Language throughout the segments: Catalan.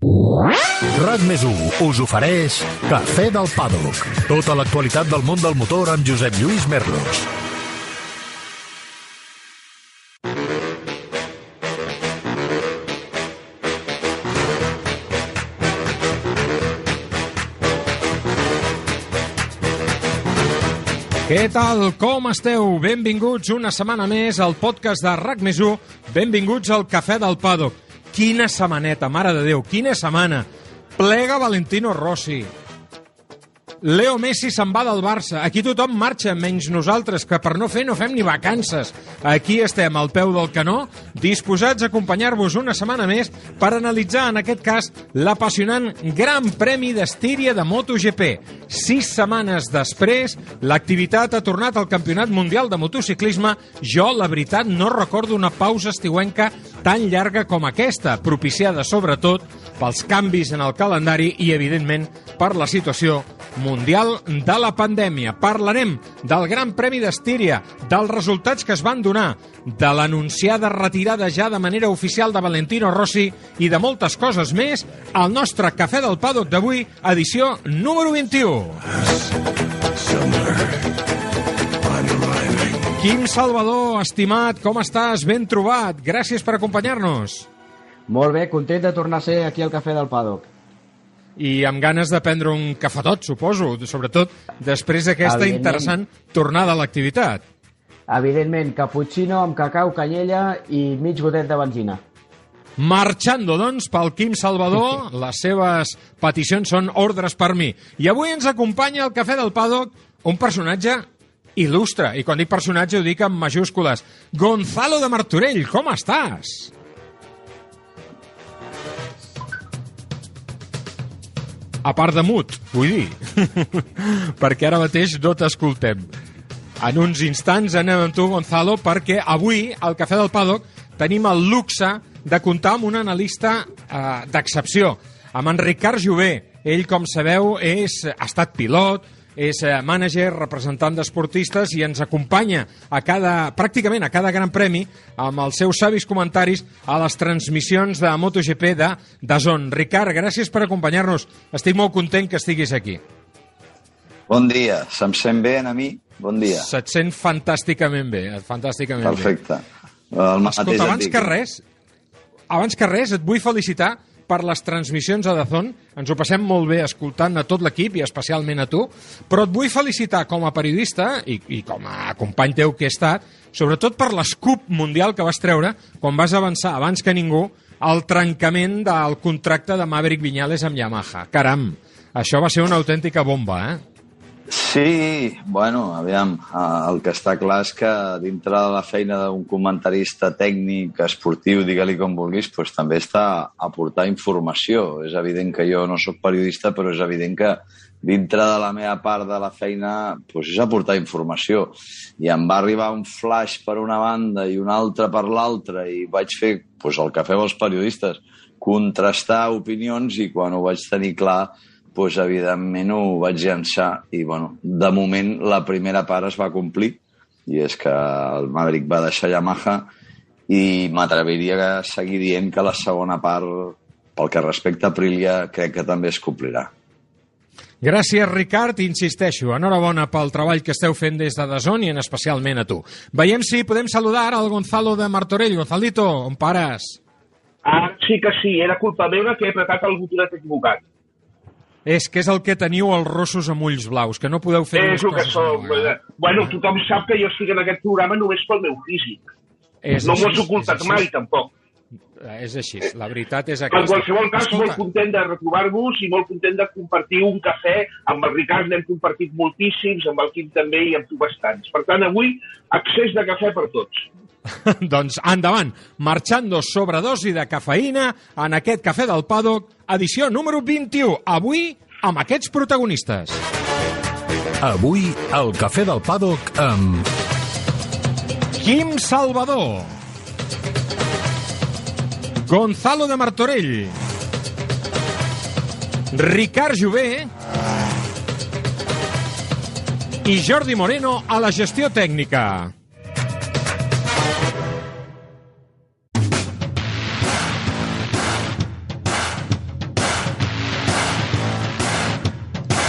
RAC més us ofereix Cafè del Paddock. Tota l'actualitat del món del motor amb Josep Lluís Merlos. Què tal? Com esteu? Benvinguts una setmana més al podcast de RAC més Benvinguts al Cafè del Paddock. Quina setmaneta, mare de Déu, quina setmana. Plega Valentino Rossi. Leo Messi se'n va del Barça. Aquí tothom marxa, menys nosaltres, que per no fer no fem ni vacances. Aquí estem, al peu del canó, disposats a acompanyar-vos una setmana més per analitzar, en aquest cas, l'apassionant Gran Premi d'Estíria de MotoGP. Sis setmanes després, l'activitat ha tornat al Campionat Mundial de Motociclisme. Jo, la veritat, no recordo una pausa estiuenca tan llarga com aquesta, propiciada sobretot pels canvis en el calendari i, evidentment, per la situació mundial de la pandèmia. Parlarem del Gran Premi d'Estíria, dels resultats que es van donar, de l'anunciada retirada ja de manera oficial de Valentino Rossi i de moltes coses més al nostre Cafè del Paddock d'avui, edició número 21. Quim Salvador, estimat, com estàs? Ben trobat. Gràcies per acompanyar-nos. Molt bé, content de tornar a ser aquí al Cafè del Paddock. I amb ganes de prendre un cafetot, suposo, sobretot després d'aquesta interessant tornada a l'activitat. Evidentment, cappuccino amb cacau, canyella i mig gotet de benzina. Marxando, doncs, pel Quim Salvador, les seves peticions són ordres per mi. I avui ens acompanya al Cafè del Paddock un personatge il·lustre, i quan dic personatge ho dic amb majúscules. Gonzalo de Martorell, com estàs? A part de mut, vull dir, perquè ara mateix no t'escoltem. En uns instants anem amb tu, Gonzalo, perquè avui, al Cafè del Paddock, tenim el luxe de comptar amb un analista eh, d'excepció, amb en Ricard Jové. Ell, com sabeu, és, ha estat pilot, és eh, mànager, representant d'esportistes i ens acompanya a cada, pràcticament a cada gran premi amb els seus savis comentaris a les transmissions de MotoGP de Dazón. Ricard, gràcies per acompanyar-nos. Estic molt content que estiguis aquí. Bon dia. Se'm sent bé a mi? Bon dia. Se't sent fantàsticament bé, fantàsticament Perfecte. bé. Perfecte. Escolta, abans que res, abans que res, et vull felicitar per les transmissions a Dazón. Ens ho passem molt bé escoltant a tot l'equip i especialment a tu, però et vull felicitar com a periodista i, i com a company teu que he estat, sobretot per l'escup mundial que vas treure quan vas avançar abans que ningú el trencament del contracte de Maverick Viñales amb Yamaha. Caram, això va ser una autèntica bomba, eh? Sí, bueno, aviam, el que està clar és que dintre de la feina d'un comentarista tècnic, esportiu, digue-li com vulguis, doncs també està a aportar informació. És evident que jo no sóc periodista, però és evident que dintre de la meva part de la feina doncs és aportar informació. I em va arribar un flash per una banda i un altre per l'altra i vaig fer doncs, el que feu els periodistes, contrastar opinions i quan ho vaig tenir clar doncs, evidentment ho vaig llançar i, bueno, de moment la primera part es va complir i és que el Maverick va deixar Yamaha i m'atreviria a seguir dient que la segona part, pel que respecta a Aprilia, crec que també es complirà. Gràcies, Ricard. Insisteixo, enhorabona pel treball que esteu fent des de Dazón i en especialment a tu. Veiem si podem saludar ara el Gonzalo de Martorell. Gonzalito, on pares? Ah, sí que sí, era culpa meva que he apretat el botonet equivocat. És que és el que teniu els rossos amb ulls blaus, que no podeu fer és el que som. Bueno, tothom sap que jo estic en aquest programa només pel meu físic. És no m'ho has ocultat mai, tampoc. És així, la veritat és aquesta. En qualsevol cas, Escolta. molt content de retrobar-vos i molt content de compartir un cafè. Amb el Ricard n'hem compartit moltíssims, amb el Quim també i amb tu bastants. Per tant, avui, accés de cafè per tots. doncs endavant, marxando sobredosi de cafeïna en aquest Cafè del Paddock, edició número 21. Avui, amb aquests protagonistes. Avui, al Cafè del Paddock amb... Quim Salvador. Gonzalo de Martorell. Ricard Jové. I Jordi Moreno a la gestió tècnica.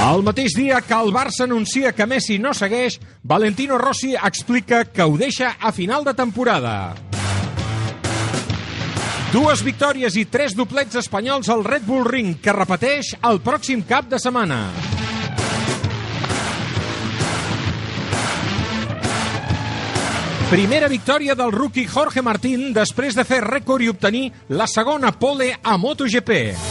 El mateix dia que el Barça anuncia que Messi no segueix, Valentino Rossi explica que ho deixa a final de temporada. Dues victòries i tres doblets espanyols al Red Bull Ring, que repeteix el pròxim cap de setmana. Primera victòria del rookie Jorge Martín després de fer rècord i obtenir la segona pole a MotoGP.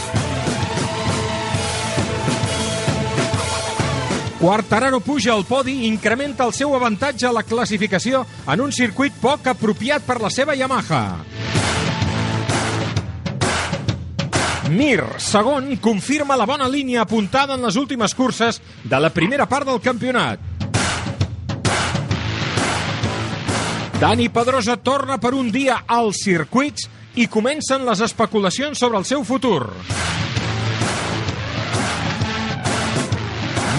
Quartararo puja al podi incrementa el seu avantatge a la classificació en un circuit poc apropiat per la seva Yamaha. Mir, segon, confirma la bona línia apuntada en les últimes curses de la primera part del campionat. Dani Pedrosa torna per un dia als circuits i comencen les especulacions sobre el seu futur.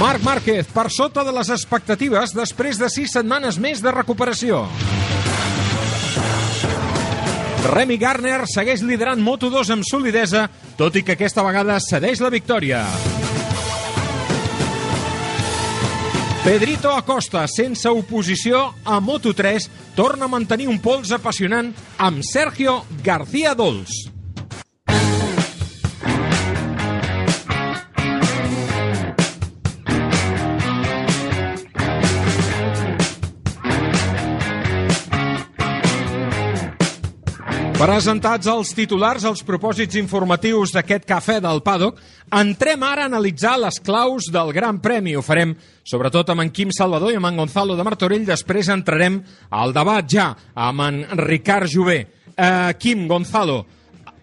Marc Márquez, per sota de les expectatives després de sis setmanes més de recuperació. Remy Garner segueix liderant Moto2 amb solidesa, tot i que aquesta vegada cedeix la victòria. Pedrito Acosta, sense oposició a Moto3, torna a mantenir un pols apassionant amb Sergio García Dols. Presentats els titulars, els propòsits informatius d'aquest cafè del Paddock, entrem ara a analitzar les claus del Gran Premi. Ho farem sobretot amb en Quim Salvador i amb en Gonzalo de Martorell. Després entrarem al debat ja amb en Ricard Jové. Uh, Quim, Gonzalo,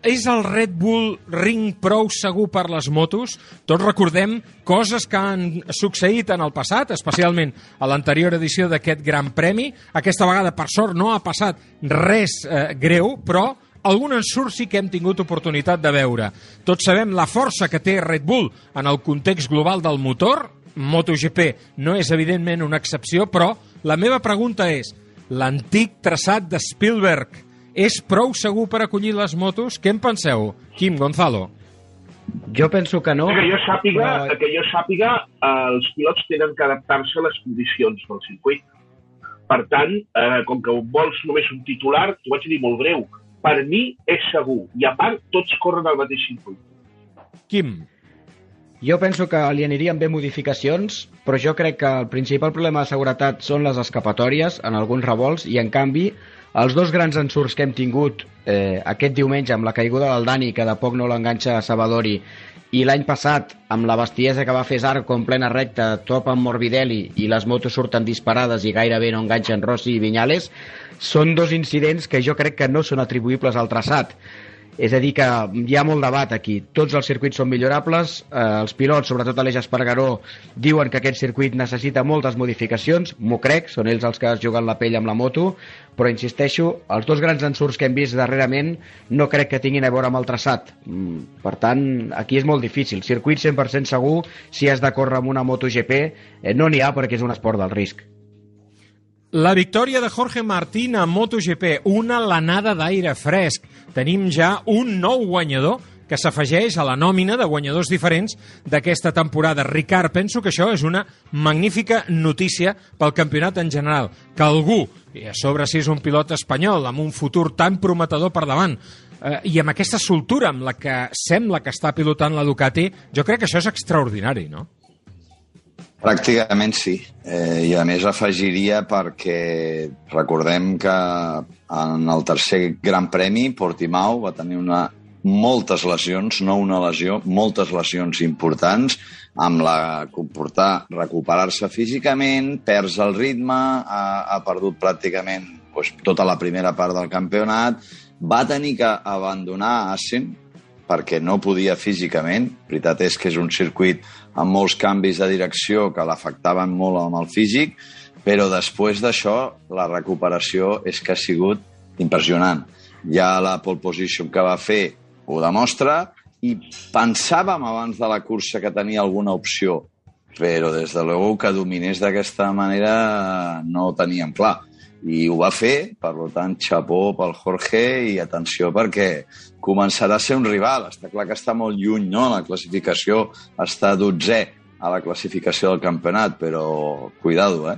és el Red Bull Ring prou segur per les motos? Tots recordem coses que han succeït en el passat, especialment a l'anterior edició d'aquest Gran Premi. Aquesta vegada, per sort, no ha passat res eh, greu, però algun ensurt sí que hem tingut oportunitat de veure. Tots sabem la força que té Red Bull en el context global del motor. MotoGP no és evidentment una excepció, però la meva pregunta és, l'antic traçat de Spielberg és prou segur per acollir les motos? Què en penseu? Quim, Gonzalo. Jo penso que no. Que jo sàpiga, però- que jo sàpiga els pilots tenen que adaptar-se a les condicions del circuit. Per tant, eh, com que vols només un titular, t'ho vaig dir molt breu. Per mi és segur. I a part, tots corren al mateix circuit. Quim. Jo penso que li anirien bé modificacions, però jo crec que el principal problema de seguretat són les escapatòries en alguns revolts i, en canvi, els dos grans ensurts que hem tingut eh, aquest diumenge amb la caiguda del Dani, que de poc no l'enganxa a Sabadori, i l'any passat amb la bestiesa que va fer Zarco en plena recta, top amb Morbidelli i les motos surten disparades i gairebé no enganxen Rossi i Viñales, són dos incidents que jo crec que no són atribuïbles al traçat. És a dir, que hi ha molt debat aquí. Tots els circuits són millorables, eh, els pilots, sobretot Aleix Espargaró, diuen que aquest circuit necessita moltes modificacions, m'ho crec, són ells els que es juguen la pell amb la moto, però insisteixo, els dos grans ensurts que hem vist darrerament no crec que tinguin a veure amb el traçat. Mm, Per tant, aquí és molt difícil. Circuit 100% segur, si has de córrer amb una MotoGP, eh, no n'hi ha perquè és un esport del risc. La victòria de Jorge Martín a MotoGP, una lanada d'aire fresc. Tenim ja un nou guanyador que s'afegeix a la nòmina de guanyadors diferents d'aquesta temporada. Ricard, penso que això és una magnífica notícia pel campionat en general. Que algú, i a sobre si és un pilot espanyol, amb un futur tan prometedor per davant, eh, i amb aquesta soltura amb la que sembla que està pilotant la Ducati, jo crec que això és extraordinari, no? Pràcticament sí. Eh, I a més afegiria perquè recordem que en el tercer Gran Premi Portimao va tenir una, moltes lesions, no una lesió, moltes lesions importants, amb la comportar recuperar-se físicament, perds el ritme, ha, ha perdut pràcticament doncs, tota la primera part del campionat, va tenir que abandonar Assen perquè no podia físicament. veritat és que és un circuit amb molts canvis de direcció que l'afectaven molt amb el físic, però després d'això la recuperació és que ha sigut impressionant. Ja la pole position que va fer ho demostra i pensàvem abans de la cursa que tenia alguna opció, però des de luego que dominés d'aquesta manera no teníem clar i ho va fer, per tant, xapó pel Jorge i atenció perquè començarà a ser un rival. Està clar que està molt lluny, no? La classificació està 12, a la classificació del campionat, però cuidado, eh?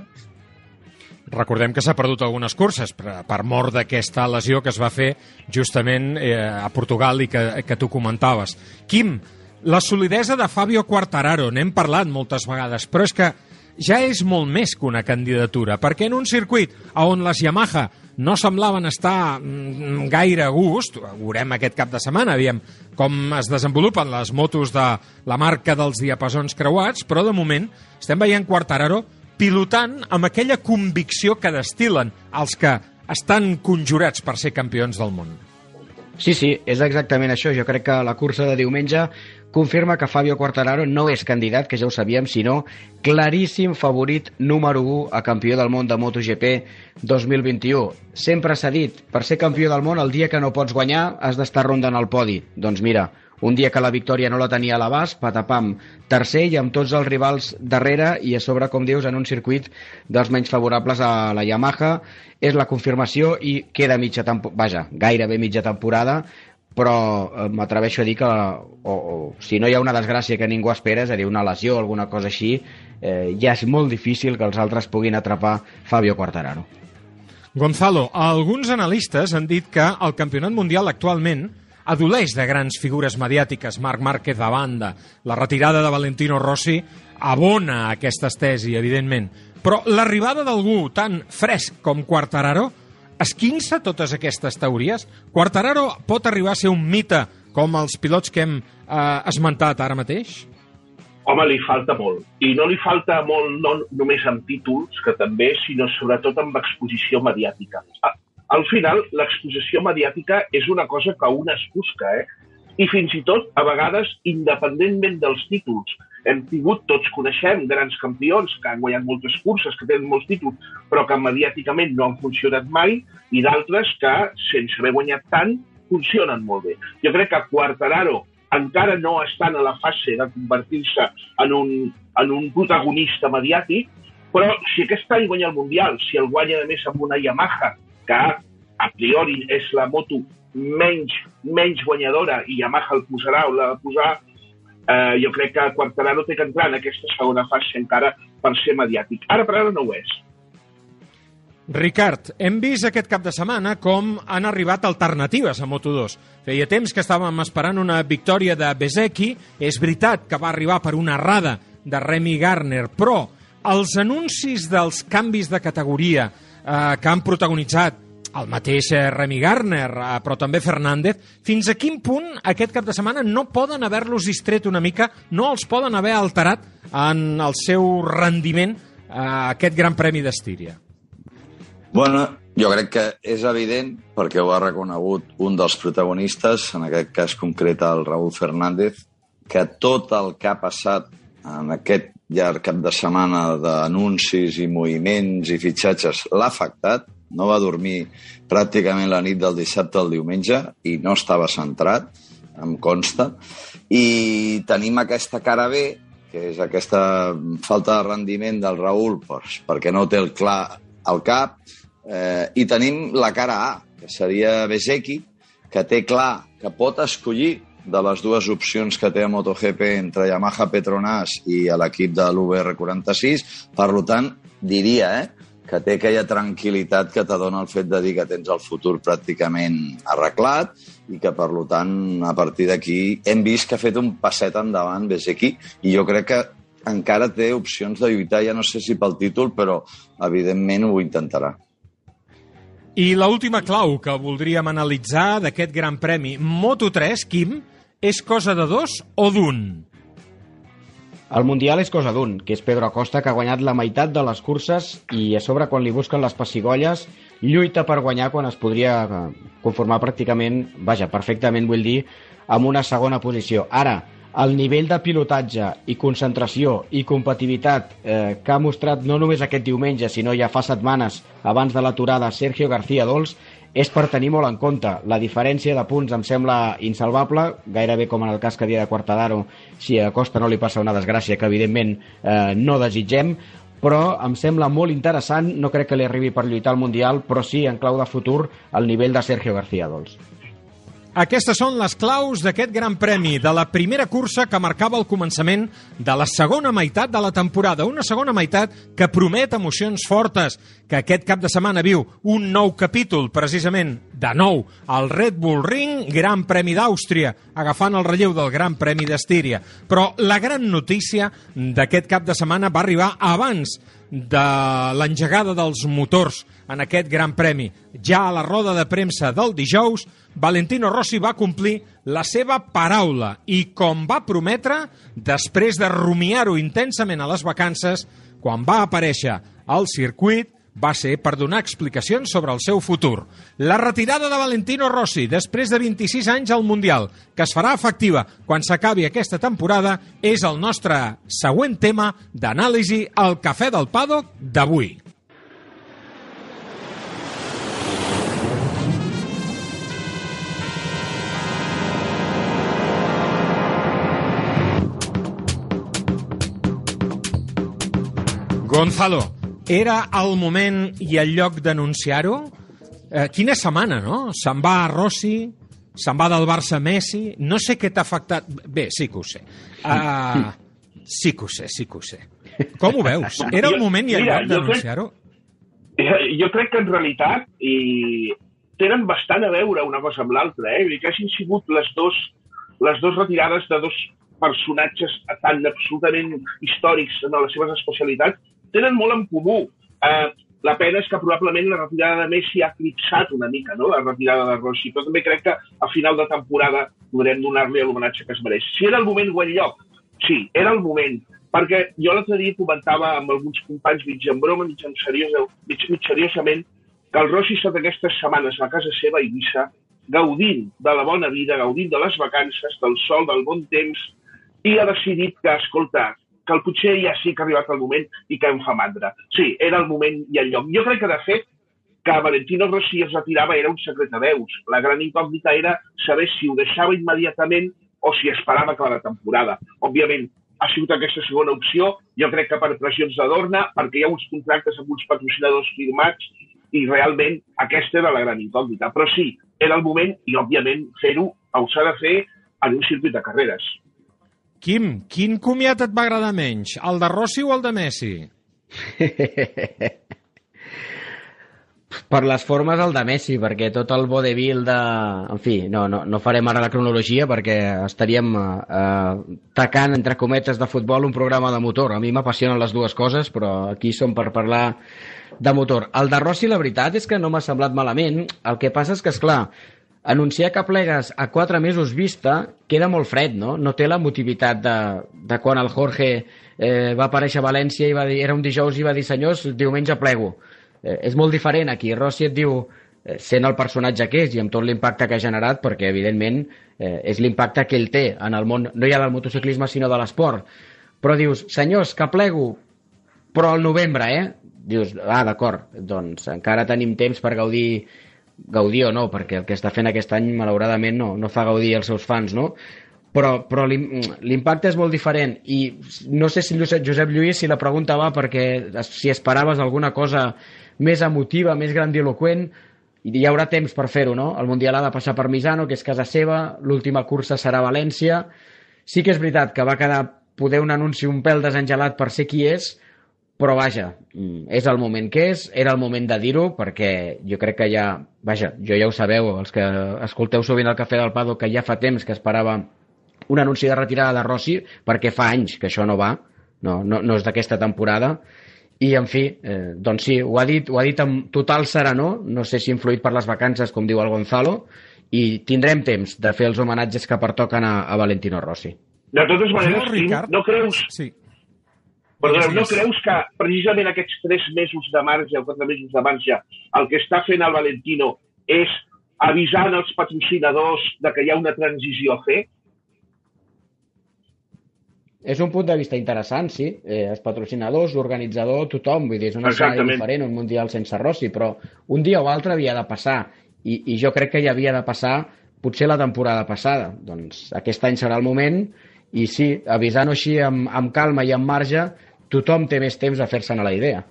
Recordem que s'ha perdut algunes curses per, per mort d'aquesta lesió que es va fer justament eh, a Portugal i que, que tu comentaves. Quim, la solidesa de Fabio Quartararo, n'hem parlat moltes vegades, però és que ja és molt més que una candidatura, perquè en un circuit on les Yamaha no semblaven estar mm, gaire a gust, ho veurem aquest cap de setmana, aviam com es desenvolupen les motos de la marca dels diapasons creuats, però de moment estem veient Quartararo pilotant amb aquella convicció que destilen els que estan conjurats per ser campions del món. Sí, sí, és exactament això. Jo crec que la cursa de diumenge confirma que Fabio Quartararo no és candidat, que ja ho sabíem, sinó claríssim favorit número 1 a campió del món de MotoGP 2021. Sempre s'ha dit, per ser campió del món, el dia que no pots guanyar has d'estar rondant el podi. Doncs mira, un dia que la victòria no la tenia a l'abast, patapam, tercer i amb tots els rivals darrere i a sobre, com dius, en un circuit dels menys favorables a la Yamaha. És la confirmació i queda mitja temporada, vaja, gairebé mitja temporada, però eh, m'atreveixo a dir que o, o, si no hi ha una desgràcia que ningú espera, és a dir, una lesió o alguna cosa així, eh, ja és molt difícil que els altres puguin atrapar Fabio Quartararo. Gonzalo, alguns analistes han dit que el campionat mundial actualment adoleix de grans figures mediàtiques, Marc Márquez a banda, la retirada de Valentino Rossi abona aquesta tesi, evidentment, però l'arribada d'algú tan fresc com Quartararo esquinça totes aquestes teories? Quartararo pot arribar a ser un mite com els pilots que hem eh, esmentat ara mateix? Home, li falta molt. I no li falta molt no només amb títols, que també, sinó sobretot amb exposició mediàtica. Al final, l'exposició mediàtica és una cosa que un es busca, eh? I fins i tot, a vegades, independentment dels títols, hem tingut, tots coneixem, grans campions que han guanyat moltes curses, que tenen molts títols, però que mediàticament no han funcionat mai, i d'altres que, sense haver guanyat tant, funcionen molt bé. Jo crec que Quartararo encara no estan a la fase de convertir-se en, un, en un protagonista mediàtic, però si aquest any guanya el Mundial, si el guanya a més amb una Yamaha, que a priori és la moto menys, menys guanyadora i Yamaha el posarà o la posar, eh, jo crec que Quartararo té que entrar en aquesta segona fase encara per ser mediàtic. Ara per ara no ho és. Ricard, hem vist aquest cap de setmana com han arribat alternatives a Moto2. Feia temps que estàvem esperant una victòria de Bezeki. És veritat que va arribar per una errada de Remy Garner, però els anuncis dels canvis de categoria eh, que han protagonitzat el mateix eh, Remy Garner, eh, però també Fernández, fins a quin punt aquest cap de setmana no poden haver-los distret una mica, no els poden haver alterat en el seu rendiment a eh, aquest Gran Premi d'Estíria? Bueno, jo crec que és evident, perquè ho ha reconegut un dels protagonistes, en aquest cas concret el Raúl Fernández, que tot el que ha passat en aquest llarg cap de setmana d'anuncis i moviments i fitxatges l'ha afectat, no va dormir pràcticament la nit del dissabte al diumenge i no estava centrat, em consta, i tenim aquesta cara B, que és aquesta falta de rendiment del Raül doncs, perquè no té el clar al cap, eh, i tenim la cara A, que seria Bezeki, que té clar que pot escollir de les dues opcions que té a MotoGP entre Yamaha Petronas i l'equip de l'UBR46. Per tant, diria eh, que té aquella tranquil·litat que te dona el fet de dir que tens el futur pràcticament arreglat i que, per tant, a partir d'aquí hem vist que ha fet un passet endavant Bezeki i jo crec que encara té opcions de lluitar, ja no sé si pel títol, però evidentment ho intentarà. I l última clau que voldríem analitzar d'aquest Gran Premi Moto3, Quim, és cosa de dos o d'un? El Mundial és cosa d'un, que és Pedro Acosta, que ha guanyat la meitat de les curses i a sobre, quan li busquen les pessigolles, lluita per guanyar quan es podria eh, conformar pràcticament, vaja, perfectament vull dir, amb una segona posició. Ara, el nivell de pilotatge i concentració i competitivitat eh, que ha mostrat no només aquest diumenge, sinó ja fa setmanes abans de l'aturada Sergio García Dols, és per tenir molt en compte. La diferència de punts em sembla insalvable, gairebé com en el cas que havia de Quartadaro, si a Costa no li passa una desgràcia que evidentment eh, no desitgem, però em sembla molt interessant, no crec que li arribi per lluitar al Mundial, però sí, en clau de futur, el nivell de Sergio García Dols. Aquestes són les claus d'aquest gran premi, de la primera cursa que marcava el començament de la segona meitat de la temporada. Una segona meitat que promet emocions fortes, que aquest cap de setmana viu un nou capítol, precisament, de nou, al Red Bull Ring, Gran Premi d'Àustria, agafant el relleu del Gran Premi d'Estíria. Però la gran notícia d'aquest cap de setmana va arribar abans de l'engegada dels motors en aquest Gran Premi. Ja a la roda de premsa del dijous, Valentino Rossi va complir la seva paraula i, com va prometre, després de rumiar-ho intensament a les vacances, quan va aparèixer al circuit, va ser per donar explicacions sobre el seu futur. La retirada de Valentino Rossi després de 26 anys al Mundial, que es farà efectiva quan s'acabi aquesta temporada, és el nostre següent tema d'anàlisi al Cafè del Paddock d'avui. Gonzalo, era el moment i el lloc d'anunciar-ho? Eh, quina setmana, no? Se'n va a Rossi, se'n va del Barça a Messi... No sé què t'ha afectat... Bé, sí que ho sé. Uh, sí que ho sé, sí que ho sé. Com ho veus? Era el moment i el Mira, lloc d'anunciar-ho? Eh, Jo crec que en realitat i tenen bastant a veure una cosa amb l'altra, eh? Vull dir que hagin sigut les dos, les dos retirades de dos personatges tan absolutament històrics en les seves especialitats, tenen molt en comú. Eh, la pena és que probablement la retirada de Messi ha eclipsat una mica no? la retirada de Rossi, però també crec que a final de temporada podrem donar-li l'homenatge que es mereix. Si era el moment o el lloc, sí, era el moment, perquè jo l'altre dia comentava amb alguns companys mig en broma, mig, en seriós, mig, mig seriosament, que el Rossi estat aquestes setmanes a casa seva a Eivissa, gaudint de la bona vida, gaudint de les vacances, del sol, del bon temps, i ha decidit que, escolta, que el potser ja sí que ha arribat el moment i que em fa mandra. Sí, era el moment i el lloc. Jo crec que, de fet, que Valentino Rossi es retirava era un secret de veus. La gran incògnita era saber si ho deixava immediatament o si esperava acabar la temporada. Òbviament, ha sigut aquesta segona opció, jo crec que per pressions de Dorna, perquè hi ha uns contractes amb uns patrocinadors firmats i realment aquesta era la gran incògnita. Però sí, era el moment i, òbviament, fer-ho ho s'ha de fer en un circuit de carreres. Quim, quin comiat et va agradar menys? El de Rossi o el de Messi? per les formes el de Messi, perquè tot el vodevil de... En fi, no, no, no farem ara la cronologia perquè estaríem eh, tacant, entre cometes, de futbol un programa de motor. A mi m'apassionen les dues coses, però aquí som per parlar de motor. El de Rossi, la veritat és que no m'ha semblat malament. El que passa és que, és clar, anunciar que plegues a quatre mesos vista queda molt fred, no? No té la motivitat de, de quan el Jorge eh, va aparèixer a València i va dir, era un dijous i va dir, senyors, diumenge plego. Eh, és molt diferent aquí. Rossi et diu, eh, sent el personatge que és i amb tot l'impacte que ha generat, perquè evidentment eh, és l'impacte que ell té en el món, no ja del motociclisme sinó de l'esport, però dius, senyors, que plego, però al novembre, eh? Dius, ah, d'acord, doncs encara tenim temps per gaudir gaudir o no, perquè el que està fent aquest any malauradament no, no fa gaudir els seus fans, no? Però, però l'impacte és molt diferent i no sé si Josep Lluís si la pregunta va perquè si esperaves alguna cosa més emotiva, més grandiloquent hi haurà temps per fer-ho, no? El Mundial ha de passar per Misano, que és casa seva, l'última cursa serà València. Sí que és veritat que va quedar poder un anunci un pèl desengelat per ser qui és, però vaja, mm, és el moment que és, era el moment de dir-ho, perquè jo crec que ja, vaja, jo ja ho sabeu, els que escolteu sovint el Cafè del Pado, que ja fa temps que esperava un anunci de retirada de Rossi, perquè fa anys que això no va, no, no, no és d'aquesta temporada, i en fi, eh, doncs sí, ho ha, dit, ho ha dit amb total serenor, no sé si influït per les vacances, com diu el Gonzalo, i tindrem temps de fer els homenatges que pertoquen a, a Valentino Rossi. De totes maneres, No, Ricard? no creus Sí. Perdoneu, no creus que precisament aquests tres mesos de marge o quatre mesos de marge el que està fent el Valentino és avisant els patrocinadors de que hi ha una transició a fer? És un punt de vista interessant, sí. Eh, els patrocinadors, l'organitzador, tothom. Vull dir, és una Exactament. diferent, un Mundial sense Rossi, però un dia o altre havia de passar. I, I jo crec que ja havia de passar potser la temporada passada. Doncs aquest any serà el moment i sí, avisant-ho així amb, amb calma i amb marge, tothom té més temps a fer-se'n a la idea.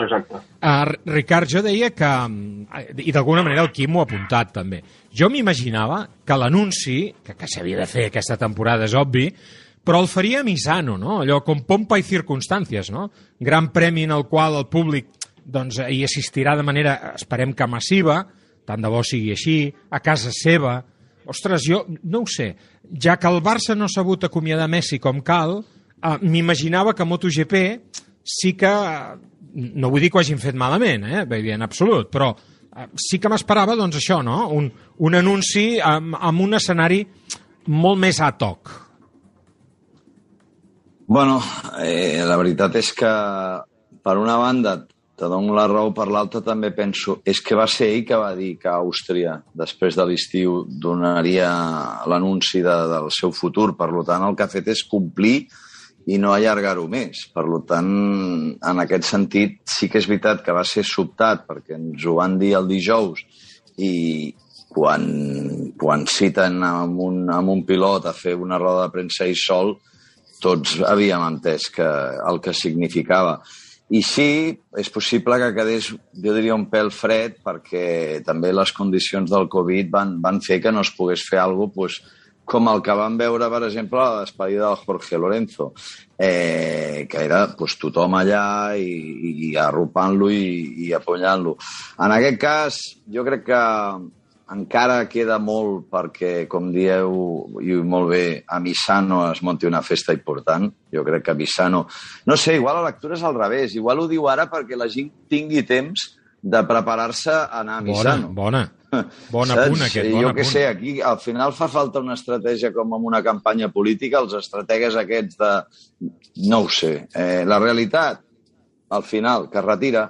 Exacte. Uh, Ricard, jo deia que, mm, i d'alguna manera el Quim ho ha apuntat també, jo m'imaginava que l'anunci, que, que s'havia de fer aquesta temporada, és obvi, però el faria Misano, no? allò com pompa i circumstàncies, no? gran premi en el qual el públic doncs, hi assistirà de manera, esperem que massiva, tant de bo sigui així, a casa seva. Ostres, jo no ho sé, ja que el Barça no ha sabut acomiadar Messi com cal, eh, m'imaginava que MotoGP sí que no vull dir que ho hagin fet malament, eh? Dir, en absolut, però eh, sí que m'esperava, doncs, això, no? Un, un anunci amb, amb un escenari molt més a toc. Bueno, eh, la veritat és que, per una banda, te dono la raó, per l'altra també penso... És que va ser ell que va dir que Àustria, després de l'estiu, donaria l'anunci de, del seu futur. Per tant, el que ha fet és complir i no allargar-ho més. Per tant, en aquest sentit, sí que és veritat que va ser sobtat, perquè ens ho van dir el dijous, i quan, quan citen amb un, amb un pilot a fer una roda de premsa i sol, tots havíem entès que, el que significava. I sí, és possible que quedés, jo diria, un pèl fred, perquè també les condicions del Covid van, van fer que no es pogués fer alguna cosa pues, com el que vam veure, per exemple, a la despedida del Jorge Lorenzo, eh, que era pues, tothom allà i, i arropant-lo i, i apoyant-lo. En aquest cas, jo crec que encara queda molt perquè, com dieu, i molt bé, a Misano es monti una festa important. Jo crec que Misano... No sé, igual la lectura és al revés. Igual ho diu ara perquè la gent tingui temps de preparar-se a anar a Misano. Bona, bona. Bon Saps? apunt aquest, bon jo què sé, aquí al final fa falta una estratègia com en una campanya política, els estrategues aquests de... No ho sé. Eh, la realitat, al final, que es retira,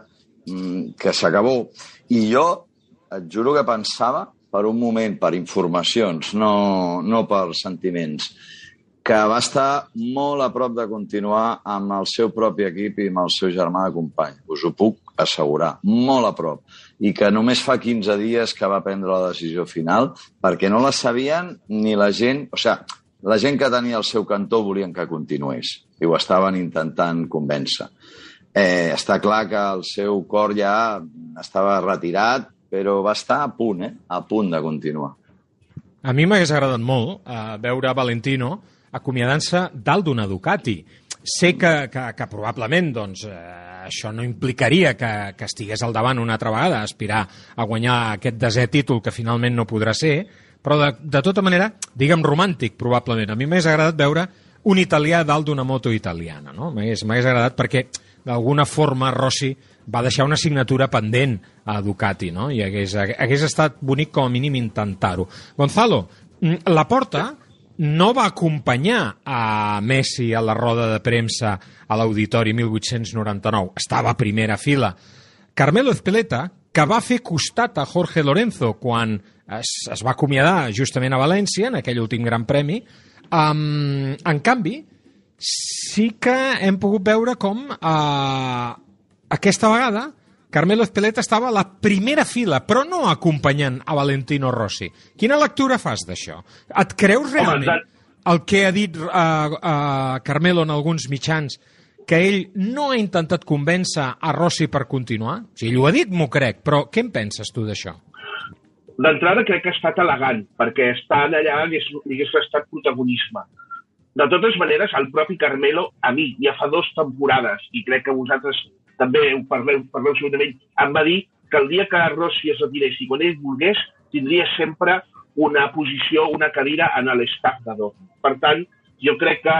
mm, que s'acabó. I jo et juro que pensava, per un moment, per informacions, no, no per sentiments, que va estar molt a prop de continuar amb el seu propi equip i amb el seu germà de company. Us ho puc assegurar, molt a prop. I que només fa 15 dies que va prendre la decisió final, perquè no la sabien ni la gent... O sigui, la gent que tenia el seu cantó volien que continués i ho estaven intentant convèncer. Eh, està clar que el seu cor ja estava retirat, però va estar a punt, eh? a punt de continuar. A mi m'hagués agradat molt eh, veure Valentino acomiadant-se dalt d'una Ducati. Sé que, que, que probablement doncs, eh, això no implicaria que, que estigués al davant una altra vegada, aspirar a guanyar aquest desè títol que finalment no podrà ser, però de, de tota manera, diguem romàntic, probablement. A mi m'hagués agradat veure un italià dalt d'una moto italiana, no? M'hagués agradat perquè, d'alguna forma, Rossi va deixar una signatura pendent a Ducati, no? I hagués, hagués estat bonic com a mínim intentar-ho. Gonzalo, mm, la porta no va acompanyar a Messi a la roda de premsa a l'Auditori 1899. Estava a primera fila. Carmelo Ezpeleta, que va fer costat a Jorge Lorenzo quan es, es va acomiadar justament a València, en aquell últim gran premi, um, en canvi, sí que hem pogut veure com uh, aquesta vegada Carmelo Espeleta estava a la primera fila, però no acompanyant a Valentino Rossi. Quina lectura fas d'això? Et creus realment el que ha dit uh, uh, Carmelo en alguns mitjans, que ell no ha intentat convèncer a Rossi per continuar? Si ell ho ha dit, m'ho crec, però què en penses tu d'això? D'entrada crec que ha estat elegant, perquè estant allà li hagués estat protagonisme. De totes maneres, el propi Carmelo, a mi, ja fa dues temporades, i crec que vosaltres també ho parleu, parleu segurament, em va dir que el dia que Rossi es retirés i quan ell volgués, tindria sempre una posició, una cadira en Dortmund. Per tant, jo crec que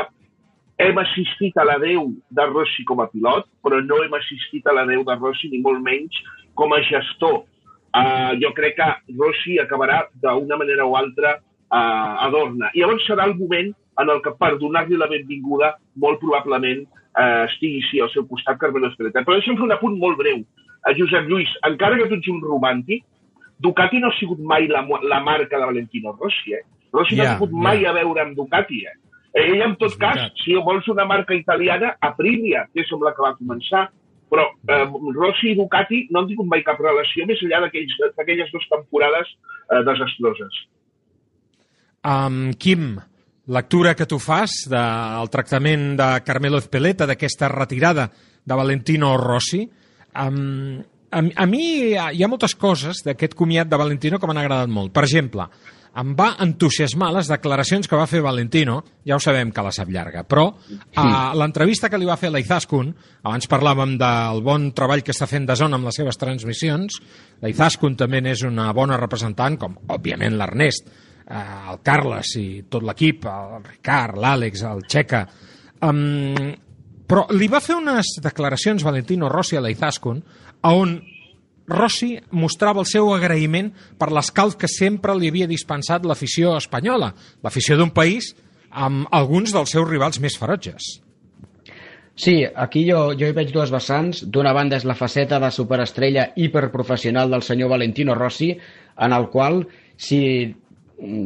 hem assistit a l'adeu de Rossi com a pilot, però no hem assistit a l'adeu de Rossi ni molt menys com a gestor. Uh, jo crec que Rossi acabarà d'una manera o altra uh, a Dorna. I llavors serà el moment en el que per donar-li la benvinguda molt probablement eh, estigui sí, al seu costat Carmelo Espeleta. Però deixa'm fer un apunt molt breu. A Josep Lluís, encara que tu ets un romàntic, Ducati no ha sigut mai la, la marca de Valentino Rossi, eh? Rossi yeah, no ha sigut yeah. mai a veure amb Ducati, eh? Ell, en tot cas, si vols una marca italiana, Aprilia, que és amb la que va començar, però eh, Rossi i Ducati no han tingut mai cap relació més enllà d'aquelles dues temporades eh, desastroses. Um, Quim, lectura que tu fas del tractament de Carmelo Espeleta, d'aquesta retirada de Valentino Rossi, Um, a, a mi hi ha, moltes coses d'aquest comiat de Valentino que m'han agradat molt. Per exemple, em va entusiasmar les declaracions que va fer Valentino, ja ho sabem que la sap llarga, però a l'entrevista que li va fer a l'Izaskun, abans parlàvem del bon treball que està fent de zona amb les seves transmissions, l'Izaskun també n'és una bona representant, com òbviament l'Ernest, eh, el Carles i tot l'equip, el Ricard, l'Àlex, el Checa, um, però li va fer unes declaracions Valentino Rossi a l'Izaskun on Rossi mostrava el seu agraïment per l'escalf que sempre li havia dispensat l'afició espanyola, l'afició d'un país amb alguns dels seus rivals més ferotges. Sí, aquí jo, jo hi veig dues vessants. D'una banda és la faceta de superestrella hiperprofessional del senyor Valentino Rossi, en el qual, si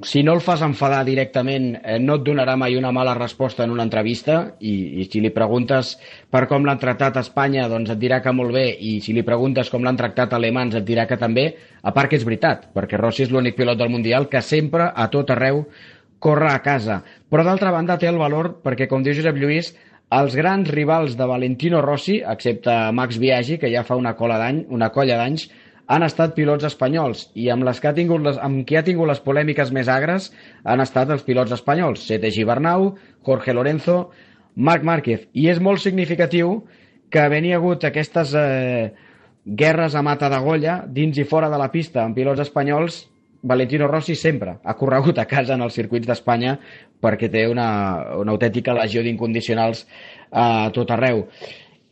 si no el fas enfadar directament, eh, no et donarà mai una mala resposta en una entrevista i, i si li preguntes per com l'han tractat a Espanya, doncs et dirà que molt bé i si li preguntes com l'han tractat a alemans et dirà que també, a part que és veritat, perquè Rossi és l'únic pilot del Mundial que sempre, a tot arreu, corre a casa. Però d'altra banda té el valor perquè, com diu Josep Lluís, els grans rivals de Valentino Rossi, excepte Max Biaggi, que ja fa una cola d'any, una colla d'anys, han estat pilots espanyols i amb, les que ha tingut les, amb qui ha tingut les polèmiques més agres han estat els pilots espanyols, Sete Gibernau, Jorge Lorenzo, Marc Márquez. I és molt significatiu que venia hagut aquestes eh, guerres a mata d'agolla dins i fora de la pista amb pilots espanyols Valentino Rossi sempre ha corregut a casa en els circuits d'Espanya perquè té una, una autèntica legió d'incondicionals a tot arreu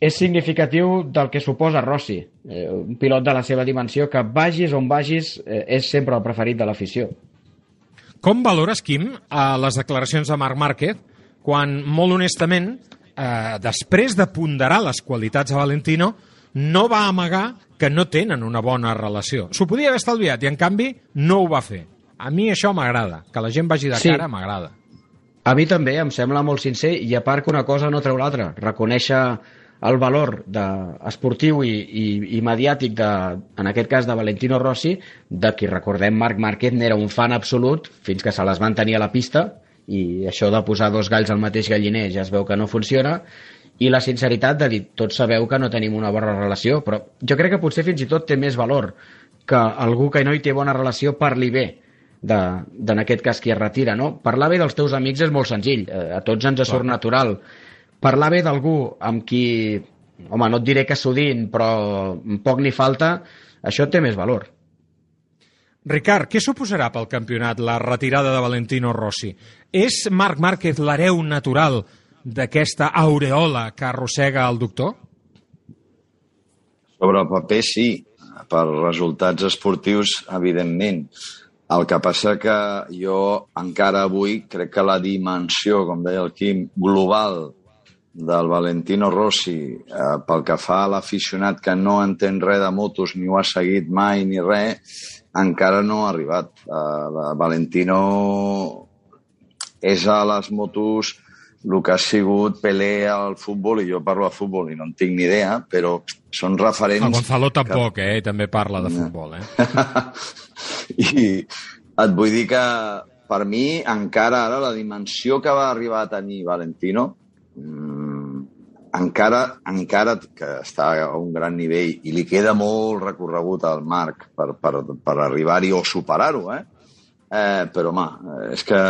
és significatiu del que suposa Rossi, eh, un pilot de la seva dimensió que vagis on vagis eh, és sempre el preferit de l'afició. Com valores, Quim, a les declaracions de Marc Márquez quan, molt honestament, eh, després de ponderar les qualitats de Valentino, no va amagar que no tenen una bona relació. S'ho podia haver estalviat i, en canvi, no ho va fer. A mi això m'agrada, que la gent vagi de Sí. cara m'agrada. A mi també, em sembla molt sincer, i a part que una cosa no treu l'altra. Reconèixer el valor de, esportiu i, i, i mediàtic, de, en aquest cas de Valentino Rossi, de qui recordem Marc Márquez n'era un fan absolut fins que se les van tenir a la pista i això de posar dos galls al mateix galliner ja es veu que no funciona i la sinceritat de dir, tots sabeu que no tenim una bona relació, però jo crec que potser fins i tot té més valor que algú que no hi té bona relació parli bé de, de en aquest cas qui es retira, no? Parlar bé dels teus amics és molt senzill, eh, a tots ens surt natural. Parlar bé d'algú amb qui, home, no et diré que sovint, però poc ni falta, això té més valor. Ricard, què suposarà pel campionat la retirada de Valentino Rossi? És Marc Márquez l'hereu natural d'aquesta aureola que arrossega el doctor? Sobre el paper, sí. Per resultats esportius, evidentment. El que passa que jo encara avui crec que la dimensió, com deia el Quim, global del Valentino Rossi eh, pel que fa a l'aficionat que no entén res de motos ni ho ha seguit mai ni res, encara no ha arribat. Eh, Valentino és a les motos el que ha sigut Pelé al futbol, i jo parlo de futbol i no en tinc ni idea, però són referents... El Gonzalo tampoc, eh? També parla de futbol, eh? I et vull dir que per mi encara ara la dimensió que va arribar a tenir Valentino encara, encara que està a un gran nivell i li queda molt recorregut al Marc per, per, per arribar-hi o superar-ho, eh? eh? Però, home, és que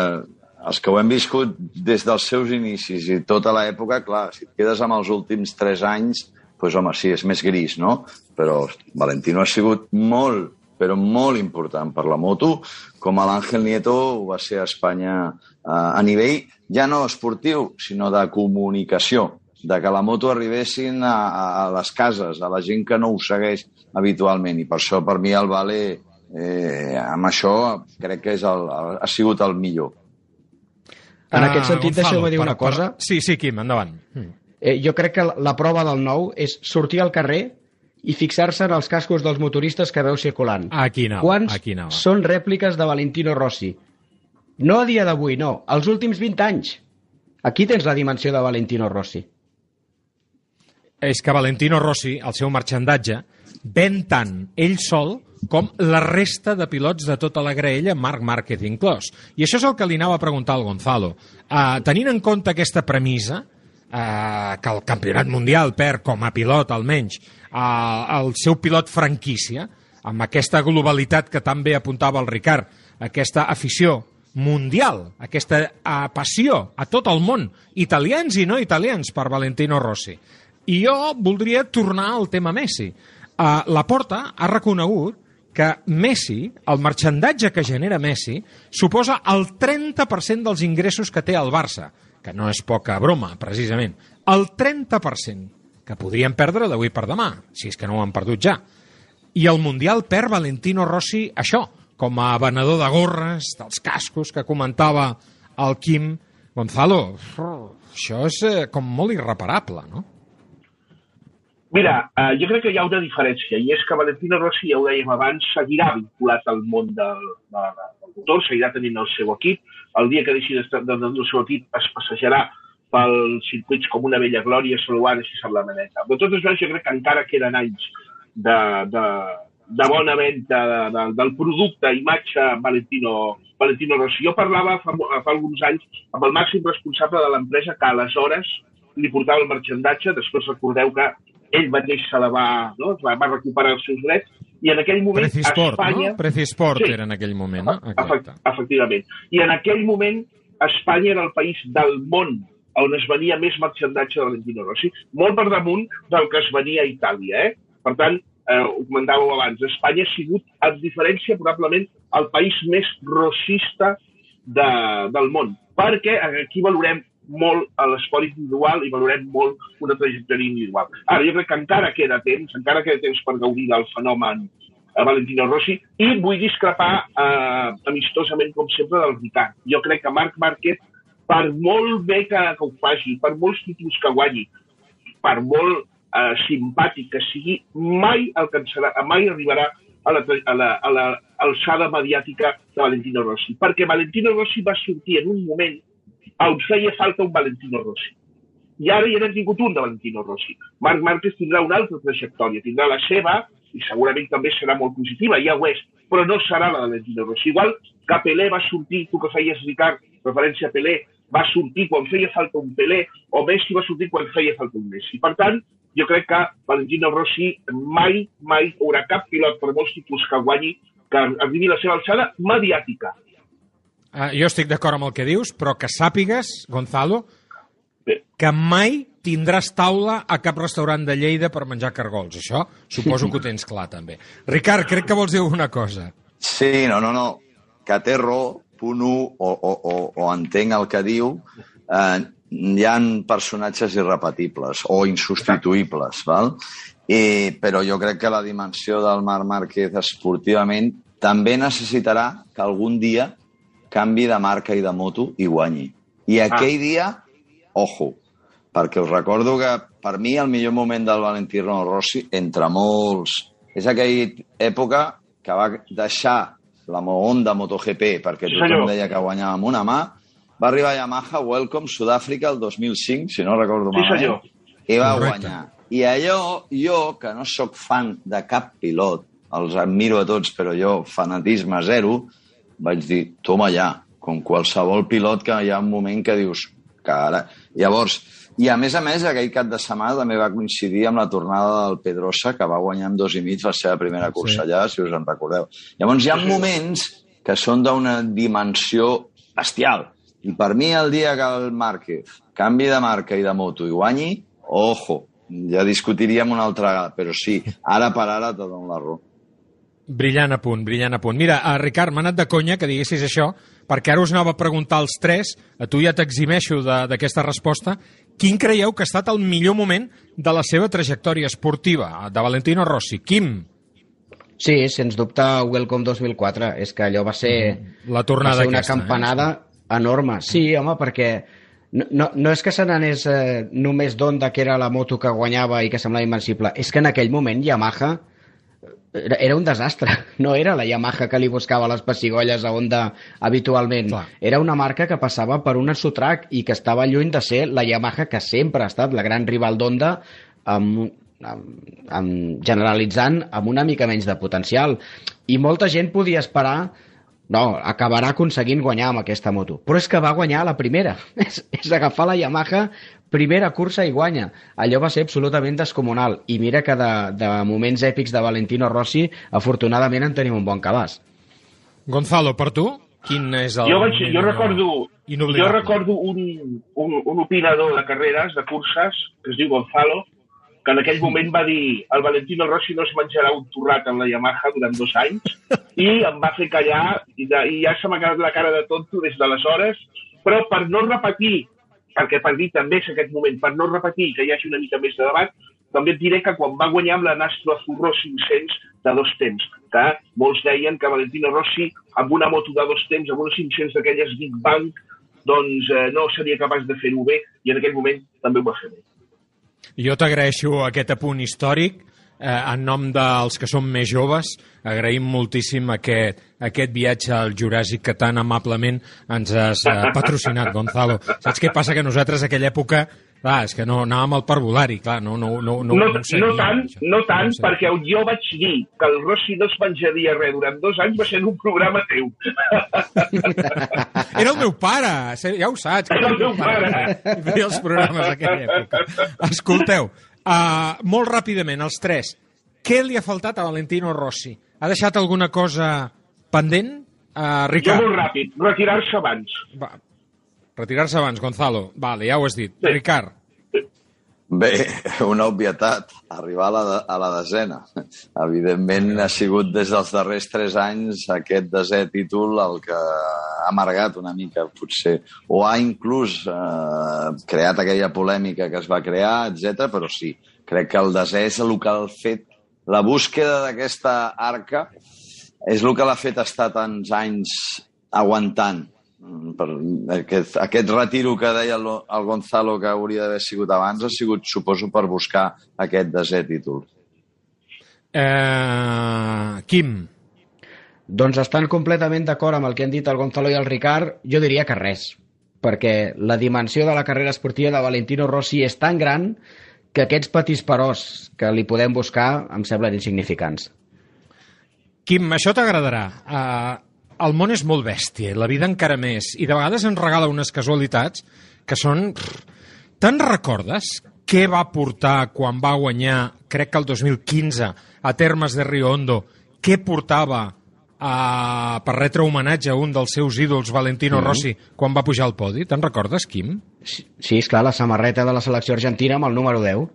els que ho hem viscut des dels seus inicis i tota l'època, clar, si et quedes amb els últims tres anys, doncs, home, sí, és més gris, no? Però Valentino ha sigut molt, però molt important per la moto, com a l'Àngel Nieto ho va ser a Espanya eh, a nivell ja no esportiu, sinó de comunicació, de que la moto arribessin a, a les cases, a la gent que no ho segueix habitualment. I per això, per mi, el Vale, eh, amb això, crec que és el, el, ha sigut el millor. En aquest sentit, deixeu-me dir per- una cosa. Per... Sí, sí, Quim, endavant. Mm. Eh, jo crec que la, la prova del nou és sortir al carrer i fixar-se en els cascos dels motoristes que veu circulant. Aquí anava, Quants aquí anava. són rèpliques de Valentino Rossi? No a dia d'avui, no. Els últims 20 anys. Aquí tens la dimensió de Valentino Rossi. És que Valentino Rossi, el seu marxandatge, ven tant ell sol com la resta de pilots de tota la graella, Marc Márquez inclòs. I això és el que li anava a preguntar al Gonzalo. Uh, tenint en compte aquesta premissa, eh, que el campionat mundial perd com a pilot almenys el seu pilot franquícia, amb aquesta globalitat que també apuntava el Ricard, aquesta afició mundial, aquesta eh, passió a tot el món, italians i no italians, per Valentino Rossi. I jo voldria tornar al tema Messi. Uh, la Porta ha reconegut que Messi, el marxandatge que genera Messi, suposa el 30% dels ingressos que té el Barça, que no és poca broma, precisament. El 30%, que podrien perdre d'avui per demà, si és que no ho han perdut ja. I el Mundial perd Valentino Rossi això, com a venedor de gorres, dels cascos que comentava el Quim Gonzalo. Això és eh, com molt irreparable, no? Mira, eh, jo crec que hi ha una diferència, i és que Valentino Rossi, ja ho dèiem abans, seguirà vinculat al món del, de, del motor, seguirà tenint el seu equip. El dia que deixi d'estar del el seu equip es passejarà pels circuits com una vella glòria, així sap la maneta. De totes maneres, jo crec que encara queden anys de, de, de bona venda de, de, del producte imatge Valentino, Valentino Rossi. Jo parlava fa, fa alguns anys amb el màxim responsable de l'empresa que aleshores li portava el marxandatge, després recordeu que ell mateix se la va, no? va, va recuperar els seus drets, i en aquell moment Precisport, Espanya... no? Precisport sí, era en aquell moment, no? Exacte. Efectivament. I en aquell moment Espanya era el país del món on es venia més marxandatge de Valentino Rossi, molt per damunt del que es venia a Itàlia. Eh? Per tant, eh, ho comentàveu abans, Espanya ha sigut, a diferència, probablement, el país més rossista de, del món, perquè aquí valorem molt a l'esport individual i valorem molt una trajectòria individual. Ara, jo crec que encara queda temps, encara queda temps per gaudir del fenomen a eh, Valentino Rossi i vull discrepar eh, amistosament, com sempre, del Ricard. Jo crec que Marc Márquez, per molt bé que, que ho faci, per molts títols que guanyi, per molt eh, simpàtic que sigui, mai alcançarà, mai arribarà a la, a la, a la alçada mediàtica de Valentino Rossi. Perquè Valentino Rossi va sortir en un moment on feia falta un Valentino Rossi. I ara ja n'hem tingut un de Valentino Rossi. Marc Márquez tindrà una altra trajectòria, tindrà la seva, i segurament també serà molt positiva, ja ho és, però no serà la de Valentino Rossi. Igual que Pelé va sortir, tu que feies, Ricard, referència a Pelé, va sortir quan feia falta un Pelé, o Messi va sortir quan feia falta un Messi. Per tant, jo crec que Valentino Rossi mai, mai haurà cap pilot, per molts títols que guanyi, que arribi a la seva alçada mediàtica. Uh, jo estic d'acord amb el que dius, però que sàpigues, Gonzalo, que mai tindràs taula a cap restaurant de Lleida per menjar cargols. Això suposo que ho tens clar, també. Ricard, crec que vols dir alguna cosa. Sí, no, no, no. Que té raó, punt 1, o, o, o, o entenc el que diu, eh, hi han personatges irrepetibles o insubstituïbles, val? I, però jo crec que la dimensió del Marc Márquez esportivament també necessitarà que algun dia canvi de marca i de moto i guanyi. I ah. aquell ah. dia, ojo, perquè us recordo que per mi el millor moment del Valentino Rossi, entre molts, és aquella època que va deixar la Honda MotoGP, perquè sí, tothom deia que guanyava amb una mà, va arribar a Yamaha Welcome Sud-àfrica el 2005, si no recordo sí, malament, i va Correcte. guanyar. I allò, jo, que no sóc fan de cap pilot, els admiro a tots, però jo, fanatisme zero, vaig dir, toma ja, com qualsevol pilot que hi ha un moment que dius, que ara... Llavors, i a més a més, aquell cap de setmana també va coincidir amb la tornada del Pedrosa, que va guanyar amb dos i mig la seva primera cursa sí. allà, si us en recordeu. Llavors, hi ha moments que són d'una dimensió bestial. I per mi, el dia que el Márquez canvi de marca i de moto i guanyi, ojo, ja discutiríem una altra vegada, però sí, ara per ara te dono la raó. Brillant a punt, brillant a punt. Mira, a Ricard, m'ha anat de conya que diguessis això, perquè ara us anava a preguntar als tres, a tu ja t'eximeixo d'aquesta resposta, quin creieu que ha estat el millor moment de la seva trajectòria esportiva, de Valentino Rossi? Quim? Sí, sens dubte, Welcome 2004. És que allò va ser, la tornada va ser una aquesta, campanada eh? enorme. Sí, home, perquè no, no, no és que se n'anés eh, només d'Onda, que era la moto que guanyava i que semblava invencible, és que en aquell moment Yamaha era, era un desastre. No era la Yamaha que li buscava les pessigolles a Honda habitualment. Clar. Era una marca que passava per un Sutrac i que estava lluny de ser la Yamaha que sempre ha estat la gran rival d'Honda amb, amb, amb, generalitzant amb una mica menys de potencial. I molta gent podia esperar No, acabarà aconseguint guanyar amb aquesta moto. Però és que va guanyar la primera. És, és agafar la Yamaha, primera cursa i guanya. Allò va ser absolutament descomunal. I mira que de, de moments èpics de Valentino Rossi, afortunadament en tenim un bon cabàs. Gonzalo, per tu, quin és el... Jo, vaig, jo recordo, jo recordo un, un, un opinador de carreres, de curses, que es diu Gonzalo, que en aquell moment va dir el Valentino Rossi no es menjarà un torrat en la Yamaha durant dos anys i em va fer callar i, de, i ja se m'ha quedat la cara de tonto des d'aleshores, però per no repetir, perquè per dir també és aquest moment, per no repetir que hi hagi una mica més de debat, també et diré que quan va guanyar amb la Nastro Azzurro 500 de dos temps, que molts deien que Valentino Rossi amb una moto de dos temps, amb una 500 d'aquelles Big Bang, doncs eh, no seria capaç de fer-ho bé i en aquell moment també ho va fer bé. Jo t'agraeixo aquest apunt històric. Eh, en nom dels que som més joves, agraïm moltíssim aquest, aquest viatge al Juràssic que tan amablement ens has eh, patrocinat, Gonzalo. Saps què passa? Que nosaltres a aquella època Clar, és que no anàvem al parvulari, clar, no, no, no, no, No, no, no, tant, això. no tant, seguíem. perquè jo vaig dir que el Rossi no es menjaria res durant dos anys va ser un programa teu. Era el meu pare, ja ho saps. Era el teu pare. I feia els programes d'aquella època. Escolteu, uh, molt ràpidament, els tres, què li ha faltat a Valentino Rossi? Ha deixat alguna cosa pendent? Uh, Jo Ricard, molt ràpid, retirar-se abans. va, retirar-se abans, Gonzalo. Vale, ja ho has dit. Sí. Ricard, Bé, una obvietat, arribar a la, de, a la desena. Evidentment ha sigut des dels darrers tres anys aquest desè títol el que ha amargat una mica, potser, o ha inclús eh, creat aquella polèmica que es va crear, etc. però sí, crec que el desè és el que ha fet, la búsqueda d'aquesta arca és el que l'ha fet estar tants anys aguantant per aquest, aquest retiro que deia el, el Gonzalo que hauria d'haver sigut abans ha sigut, suposo, per buscar aquest desè títol. eh, Quim, Doncs estan completament d'acord amb el que han dit el Gonzalo i el Ricard, jo diria que res, perquè la dimensió de la carrera esportiva de Valentino Rossi és tan gran que aquests petits peròs que li podem buscar em semblen insignificants. Quim, això t'agradarà. Uh, el món és molt bèstia, la vida encara més, i de vegades ens regala unes casualitats que són... Te'n recordes què va portar quan va guanyar, crec que el 2015, a Termes de Rio Hondo, què portava uh, per retre homenatge a un dels seus ídols, Valentino Mhm. Rossi, quan va pujar al podi? Te'n recordes, Quim? Sí, sí, esclar, la samarreta de la selecció argentina amb el número 10.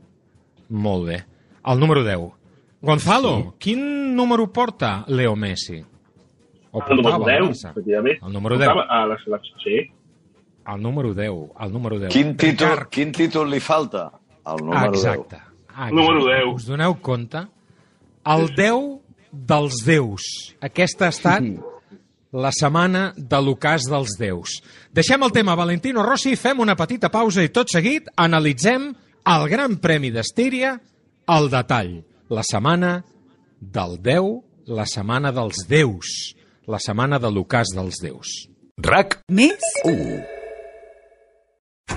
Molt bé. El número 10. Gonzalo, sí. quin número porta Leo Messi? O El número portava al 10, Barça? efectivament. El número 10. Portava A la selecció, sí. El número 10, el número 10. Quin títol, Ricard, quin títol li falta? El número Exacte. Exacte. Número 10. Us doneu compte? El 10 dels déus. Aquesta ha estat la setmana de l'ocàs dels déus. Deixem el tema Valentino Rossi, fem una petita pausa i tot seguit analitzem el Gran Premi d'Estíria al detall. La setmana del 10, la setmana dels déus, la setmana de l'ocàs dels déus. RAC Més? 1.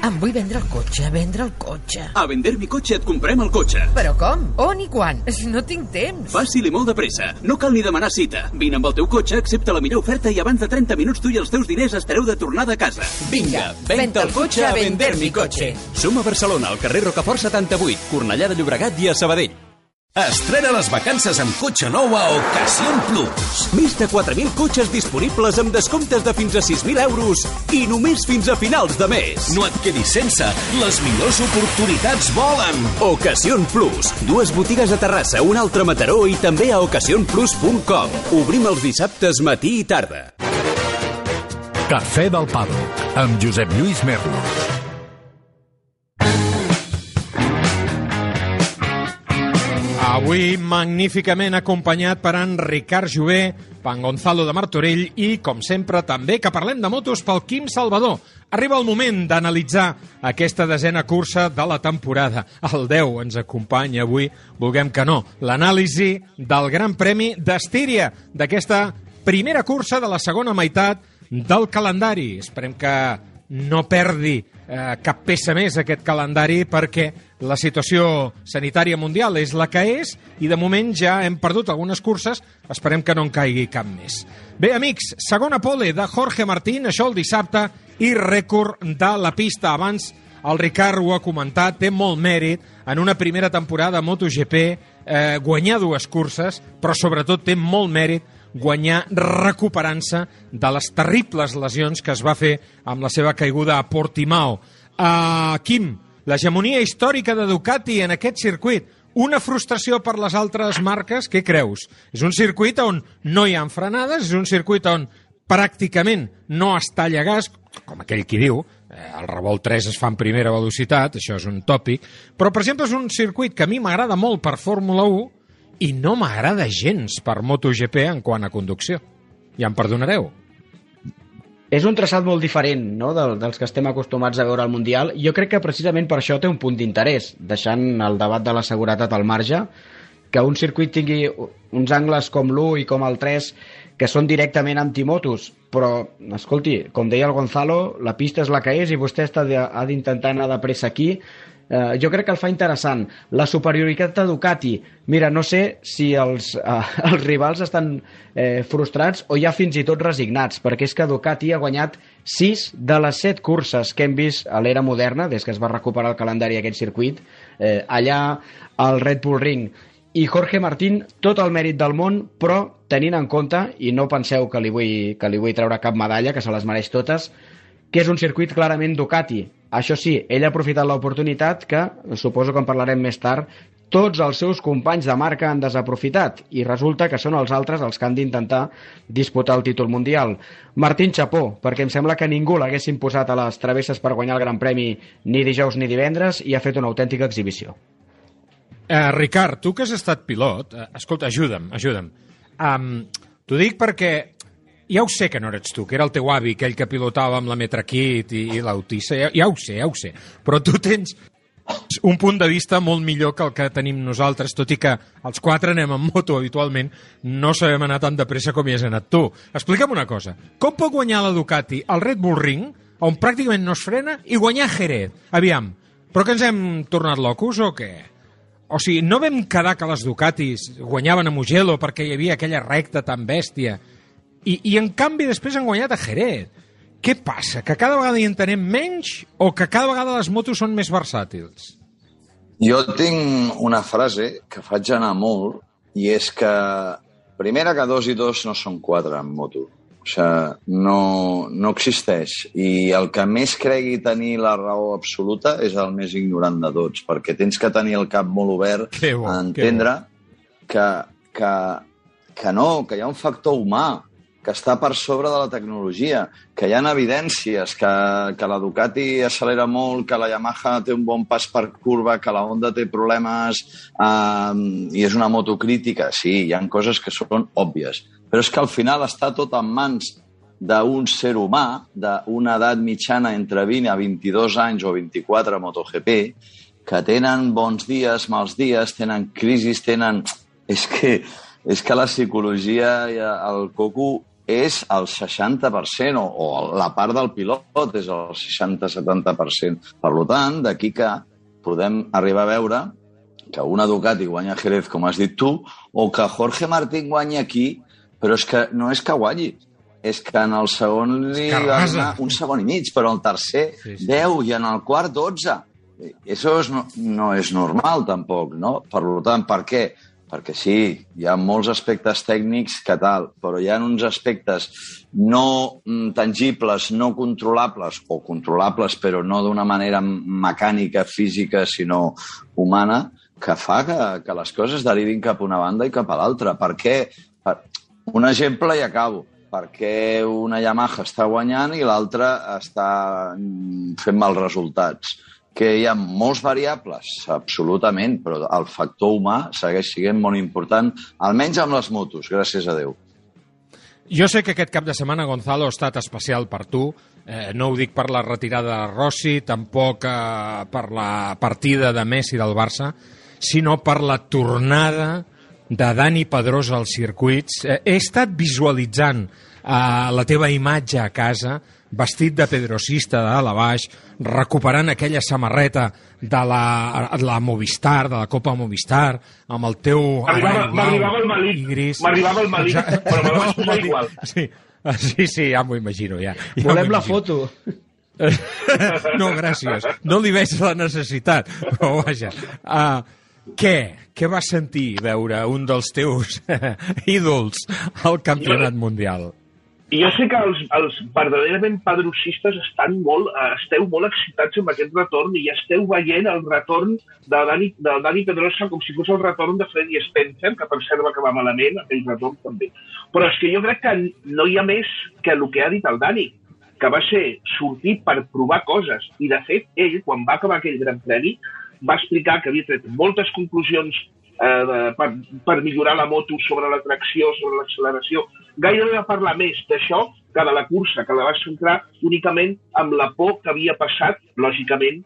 Em vull vendre el cotxe, vendre el cotxe. A vender mi cotxe et comprem el cotxe. Però com? On i quan? No tinc temps. Fàcil i molt de pressa. No cal ni demanar cita. Vine amb el teu cotxe, accepta la millor oferta i abans de 30 minuts tu i els teus diners estareu de tornada a casa. Vinga, venta el cotxe a vender mi cotxe. Som a Barcelona, al carrer Rocafort 78, Cornellà de Llobregat i a Sabadell. Estrena les vacances amb cotxe nou a Ocasión Plus. Més de 4.000 cotxes disponibles amb descomptes de fins a 6.000 euros i només fins a finals de mes. No et quedis sense, les millors oportunitats volen. Ocasión Plus. Dues botigues a Terrassa, una altra a Mataró i també a ocasionplus.com. Obrim els dissabtes matí i tarda. Cafè del Pado, amb Josep Lluís Merlos. Avui magníficament acompanyat per en Ricard Jové, pan Gonzalo de Martorell i, com sempre, també que parlem de motos pel Quim Salvador. Arriba el moment d'analitzar aquesta desena cursa de la temporada. El 10 ens acompanya avui, vulguem que no, l'anàlisi del Gran Premi d'Estíria, d'aquesta primera cursa de la segona meitat del calendari. Esperem que no perdi eh, cap peça més aquest calendari perquè la situació sanitària mundial és la que és i de moment ja hem perdut algunes curses, esperem que no en caigui cap més. Bé, amics, segona pole de Jorge Martín, això el dissabte, i rècord de la pista. Abans el Ricard ho ha comentat, té molt mèrit en una primera temporada MotoGP eh, guanyar dues curses, però sobretot té molt mèrit guanyar recuperant-se de les terribles lesions que es va fer amb la seva caiguda a Portimao. Uh, Quim, l'hegemonia històrica de Ducati en aquest circuit, una frustració per les altres marques, què creus? És un circuit on no hi ha frenades, és un circuit on pràcticament no es talla gas, com aquell qui diu, eh, el Revolt 3 es fa en primera velocitat, això és un tòpic, però, per exemple, és un circuit que a mi m'agrada molt per Fórmula 1 i no m'agrada gens per MotoGP en quant a conducció. Ja em perdonareu. És un traçat molt diferent no, del, dels que estem acostumats a veure al Mundial. Jo crec que precisament per això té un punt d'interès, deixant el debat de la seguretat al marge, que un circuit tingui uns angles com l'1 i com el 3 que són directament antimotos, però, escolti, com deia el Gonzalo, la pista és la que és i vostè està de, ha d'intentar anar de pressa aquí. Eh, jo crec que el fa interessant. La superioritat de Ducati, mira, no sé si els, eh, els rivals estan eh, frustrats o ja fins i tot resignats, perquè és que Ducati ha guanyat 6 de les 7 curses que hem vist a l'era moderna, des que es va recuperar el calendari d'aquest circuit, eh, allà al Red Bull Ring i Jorge Martín tot el mèrit del món, però tenint en compte, i no penseu que li vull, que li vull treure cap medalla, que se les mereix totes, que és un circuit clarament Ducati. Això sí, ell ha aprofitat l'oportunitat que, suposo que en parlarem més tard, tots els seus companys de marca han desaprofitat i resulta que són els altres els que han d'intentar disputar el títol mundial. Martín Chapó, perquè em sembla que ningú l'haguessin posat a les travesses per guanyar el Gran Premi ni dijous ni divendres i ha fet una autèntica exhibició. Eh, Ricard, tu que has estat pilot, eh, escolta, ajuda'm, ajuda'm. Um, T'ho dic perquè ja ho sé que no eres tu, que era el teu avi, aquell que pilotava amb la Metrakit i, i l'autissa, ja, ja ho sé, ja ho sé. Però tu tens un punt de vista molt millor que el que tenim nosaltres, tot i que els quatre anem en moto habitualment, no sabem anar tan de pressa com hi has anat tu. Explica'm una cosa, com pot guanyar la Ducati al Red Bull Ring, on pràcticament no es frena, i guanyar Jerez? Aviam, però que ens hem tornat locos o què? O sigui, no vam quedar que les Ducatis guanyaven a Mugello perquè hi havia aquella recta tan bèstia i, i en canvi després han guanyat a Jerez. Què passa? Que cada vegada hi entenem menys o que cada vegada les motos són més versàtils? Jo tinc una frase que faig anar molt i és que primera que dos i dos no són quatre en moto. O sigui, no, no existeix. I el que més cregui tenir la raó absoluta és el més ignorant de tots, perquè tens que tenir el cap molt obert bo, a entendre que, que, que no, que hi ha un factor humà, que està per sobre de la tecnologia, que hi ha evidències, que, que la Ducati accelera molt, que la Yamaha té un bon pas per curva, que la Honda té problemes eh, i és una moto crítica. Sí, hi han coses que són òbvies, però és que al final està tot en mans d'un ser humà d'una edat mitjana entre 20 a 22 anys o 24 a MotoGP, que tenen bons dies, mals dies, tenen crisis, tenen... És que, és que la psicologia, el coco és el 60%, o, o la part del pilot és el 60-70%. Per tant, d'aquí que podem arribar a veure que una Ducati guanya Jerez, com has dit tu, o que Jorge Martín guanya aquí, però és que no és que guanyi, és que en el segon li va donar un segon i mig, però el tercer sí, sí. 10 i en el quart 12. Això és, no, no és normal, tampoc, no? Per tant, per què? Perquè sí, hi ha molts aspectes tècnics que tal, però hi ha uns aspectes no mm, tangibles, no controlables, o controlables però no d'una manera mecànica, física, sinó humana, que fa que, que les coses derivin cap a una banda i cap a l'altra. Per què? Per... Un exemple i acabo. Perquè una Yamaha està guanyant i l'altra està mm, fent mals resultats que hi ha molts variables, absolutament, però el factor humà segueix sent molt important, almenys amb les motos, gràcies a Déu. Jo sé que aquest cap de setmana, Gonzalo, ha estat especial per tu. Eh, no ho dic per la retirada de Rossi, tampoc eh, per la partida de Messi del Barça, sinó per la tornada de Dani Pedrosa als circuits. Eh, he estat visualitzant eh, la teva imatge a casa vestit de pedrosista de dalt a baix, recuperant aquella samarreta de la, de la Movistar, de la Copa Movistar, amb el teu... M'arribava el malic, m'arribava el malic, Exacte. però me la vas No, posar igual. Sí, Ah, sí, sí, ja m'ho imagino, ja. ja Volem la foto. No, gràcies. No li veig la necessitat, però vaja. Uh, què? Què vas sentir veure un dels teus ídols al campionat mundial? I jo sé que els, els verdaderament padrocistes estan molt, eh, esteu molt excitats amb aquest retorn i esteu veient el retorn de Dani, de Dani Pedrosa com si fos el retorn de Freddy Spencer, que per cert va acabar malament, aquell retorn també. Però és que jo crec que no hi ha més que el que ha dit el Dani, que va ser sortir per provar coses. I, de fet, ell, quan va acabar aquell gran premi, va explicar que havia tret moltes conclusions eh, per, per millorar la moto sobre la tracció, sobre l'acceleració. Gairebé va parlar més d'això que de la cursa, que la va centrar únicament amb la por que havia passat, lògicament,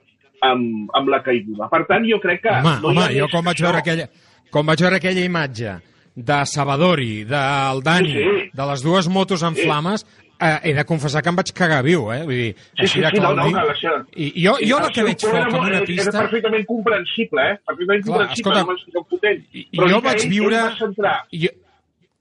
amb, amb la caiguda. Per tant, jo crec que... Home, no home jo quan vaig veure aquella, quan vaig veure aquella imatge de Salvadori, del Dani, Sí, sí. de les dues motos en Sí. flames, eh, he de confessar que em vaig cagar viu, eh? Vull dir, Sí, sí, de sí, no, clar no, ho dic. que la seva- I jo, jo la El que veig foc era en una era pista... perfectament comprensible, eh? Perfectament Clar, comprensible, escolta, no m'estic potent. Però jo vaig viure... Ell va centrar Jo,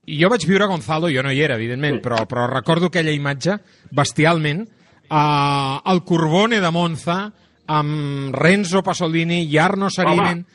jo vaig viure Gonzalo, jo no hi era, evidentment, però, però recordo aquella imatge bestialment, uh, el Corbone de Monza, amb Renzo Pasolini, Jarno Sarinen,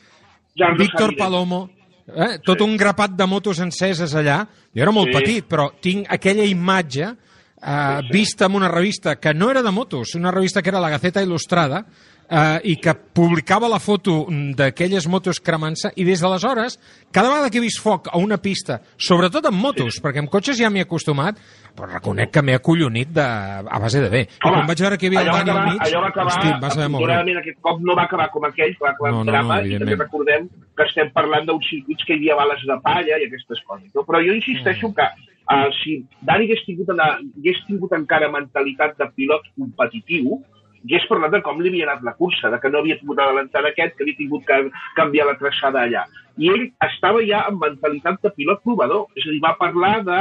Jarno Víctor Sarinen. Palomo, eh? tot un grapat de motos enceses allà. Jo era molt Sí. petit, però tinc aquella imatge eh, vista en una revista que no era de motos, una revista que era la Gaceta Il·lustrada, eh, i que publicava la foto d'aquelles motos cremant-se, i des d'aleshores, cada vegada que he vist foc a una pista, sobretot amb motos, sí. perquè amb cotxes ja m'hi he acostumat, però reconec que m'he acollonit de, a base de bé. Home, quan vaig veure que hi havia el Dani al mig, allò va acabar, hosti, va saber molt afortunadament, aquest cop no va acabar com aquell, que va acabar No, no, drama, no, i també recordem que estem parlant d'uns circuits que hi havia bales de palla i aquestes coses. No? Però jo insisteixo Mm. que uh, si Dani hagués tingut, una, hagués tingut encara mentalitat de pilot competitiu, hagués parlat de com li havia anat la cursa, de que no havia pogut adelantar aquest, que havia tingut que canviar la traçada allà. I ell estava ja amb mentalitat de pilot provador, és a dir, va parlar de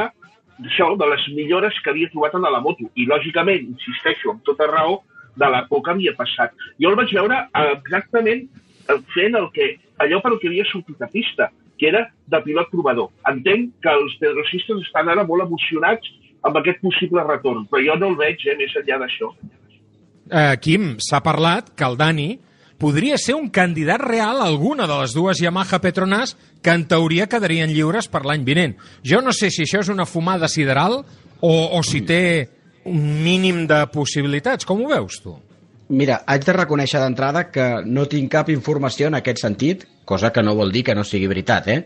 això, de les millores que havia trobat en la moto. I, lògicament, insisteixo, amb tota raó, de la por que havia passat. Jo el vaig veure exactament fent el que, allò per que havia sortit a pista, que era de pilot provador. Entenc que els pedrosistes estan ara molt emocionats amb aquest possible retorn, però jo no el veig eh, més enllà d'això. Eh, Quim, s'ha parlat que el Dani podria ser un candidat real a alguna de les dues Yamaha Petronas que en teoria quedarien lliures per l'any vinent. Jo no sé si això és una fumada sideral o, o si té un mínim de possibilitats. Com ho veus, tu? Mira, haig de reconèixer d'entrada que no tinc cap informació en aquest sentit, cosa que no vol dir que no sigui veritat, eh?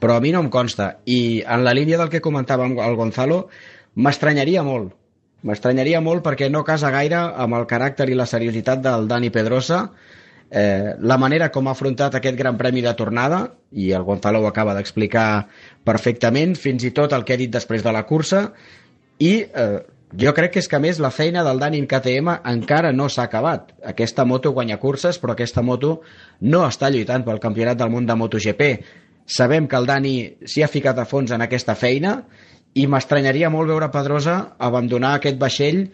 Però a mi no em consta. I en la línia del que comentava el Gonzalo, m'estranyaria molt. M'estranyaria molt perquè no casa gaire amb el caràcter i la seriositat del Dani Pedrosa, eh, la manera com ha afrontat aquest gran premi de tornada, i el Gonzalo ho acaba d'explicar perfectament, fins i tot el que ha dit després de la cursa, i eh, jo crec que és que més la feina del Dani en KTM encara no s'ha acabat. Aquesta moto guanya curses, però aquesta moto no està lluitant pel campionat del món de MotoGP. Sabem que el Dani s'hi ha ficat a fons en aquesta feina i m'estranyaria molt veure Pedrosa abandonar aquest vaixell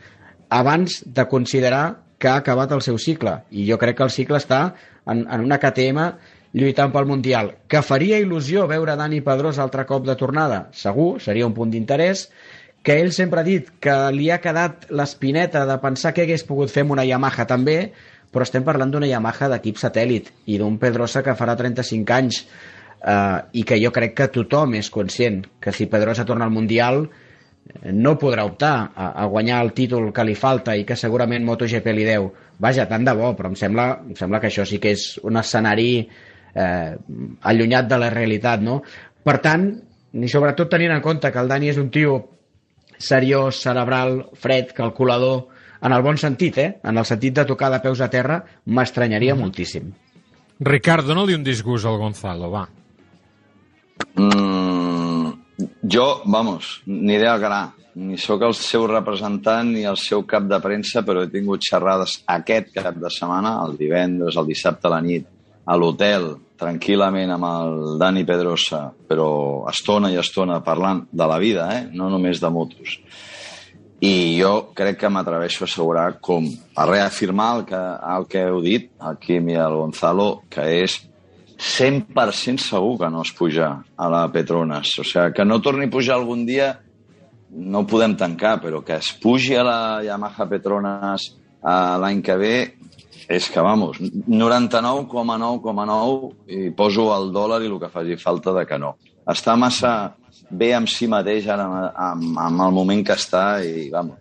abans de considerar que ha acabat el seu cicle. I jo crec que el cicle està en, en una KTM lluitant pel Mundial. Que faria il·lusió veure Dani Pedrosa altre cop de tornada? Segur, seria un punt d'interès. Que ell sempre ha dit que li ha quedat l'espineta de pensar què hagués pogut fer amb una Yamaha també, però estem parlant d'una Yamaha d'equip satèl·lit i d'un Pedrosa que farà 35 anys eh, i que jo crec que tothom és conscient que si Pedrosa torna al Mundial eh, no podrà optar a, a guanyar el títol que li falta i que segurament MotoGP li deu. Vaja, tant de bo, però em sembla, em sembla que això sí que és un escenari eh, allunyat de la realitat, no? Per tant, i sobretot tenint en compte que el Dani és un tio seriós, cerebral, fred, calculador, en el bon sentit, eh? En el sentit de tocar de peus a terra, m'estranyaria mm. moltíssim. Ricard, dona-li un disgust al Gonzalo, va. Mm, jo, vamos, aniré al gra. Ni sóc el seu representant ni el seu cap de premsa, però he tingut xerrades aquest cap de setmana, el divendres, el dissabte a la nit, a l'hotel, tranquil·lament amb el Dani Pedrosa, però estona i estona parlant de la vida, eh? no només de motos. i jo crec que m'atreveixo a assegurar com a reafirmar el que, el que heu dit, el Quim i el Gonzalo, que és 100% segur que no es puja a la Petronas. O sigui, que no torni a pujar algun dia no ho podem tancar, però que es pugi a la Yamaha Petronas l'any que ve és que, vamos, 99,9,9 i poso el dòlar i el que faci falta de que no. Està massa bé amb si mateix ara amb, amb el moment que està i, vamos,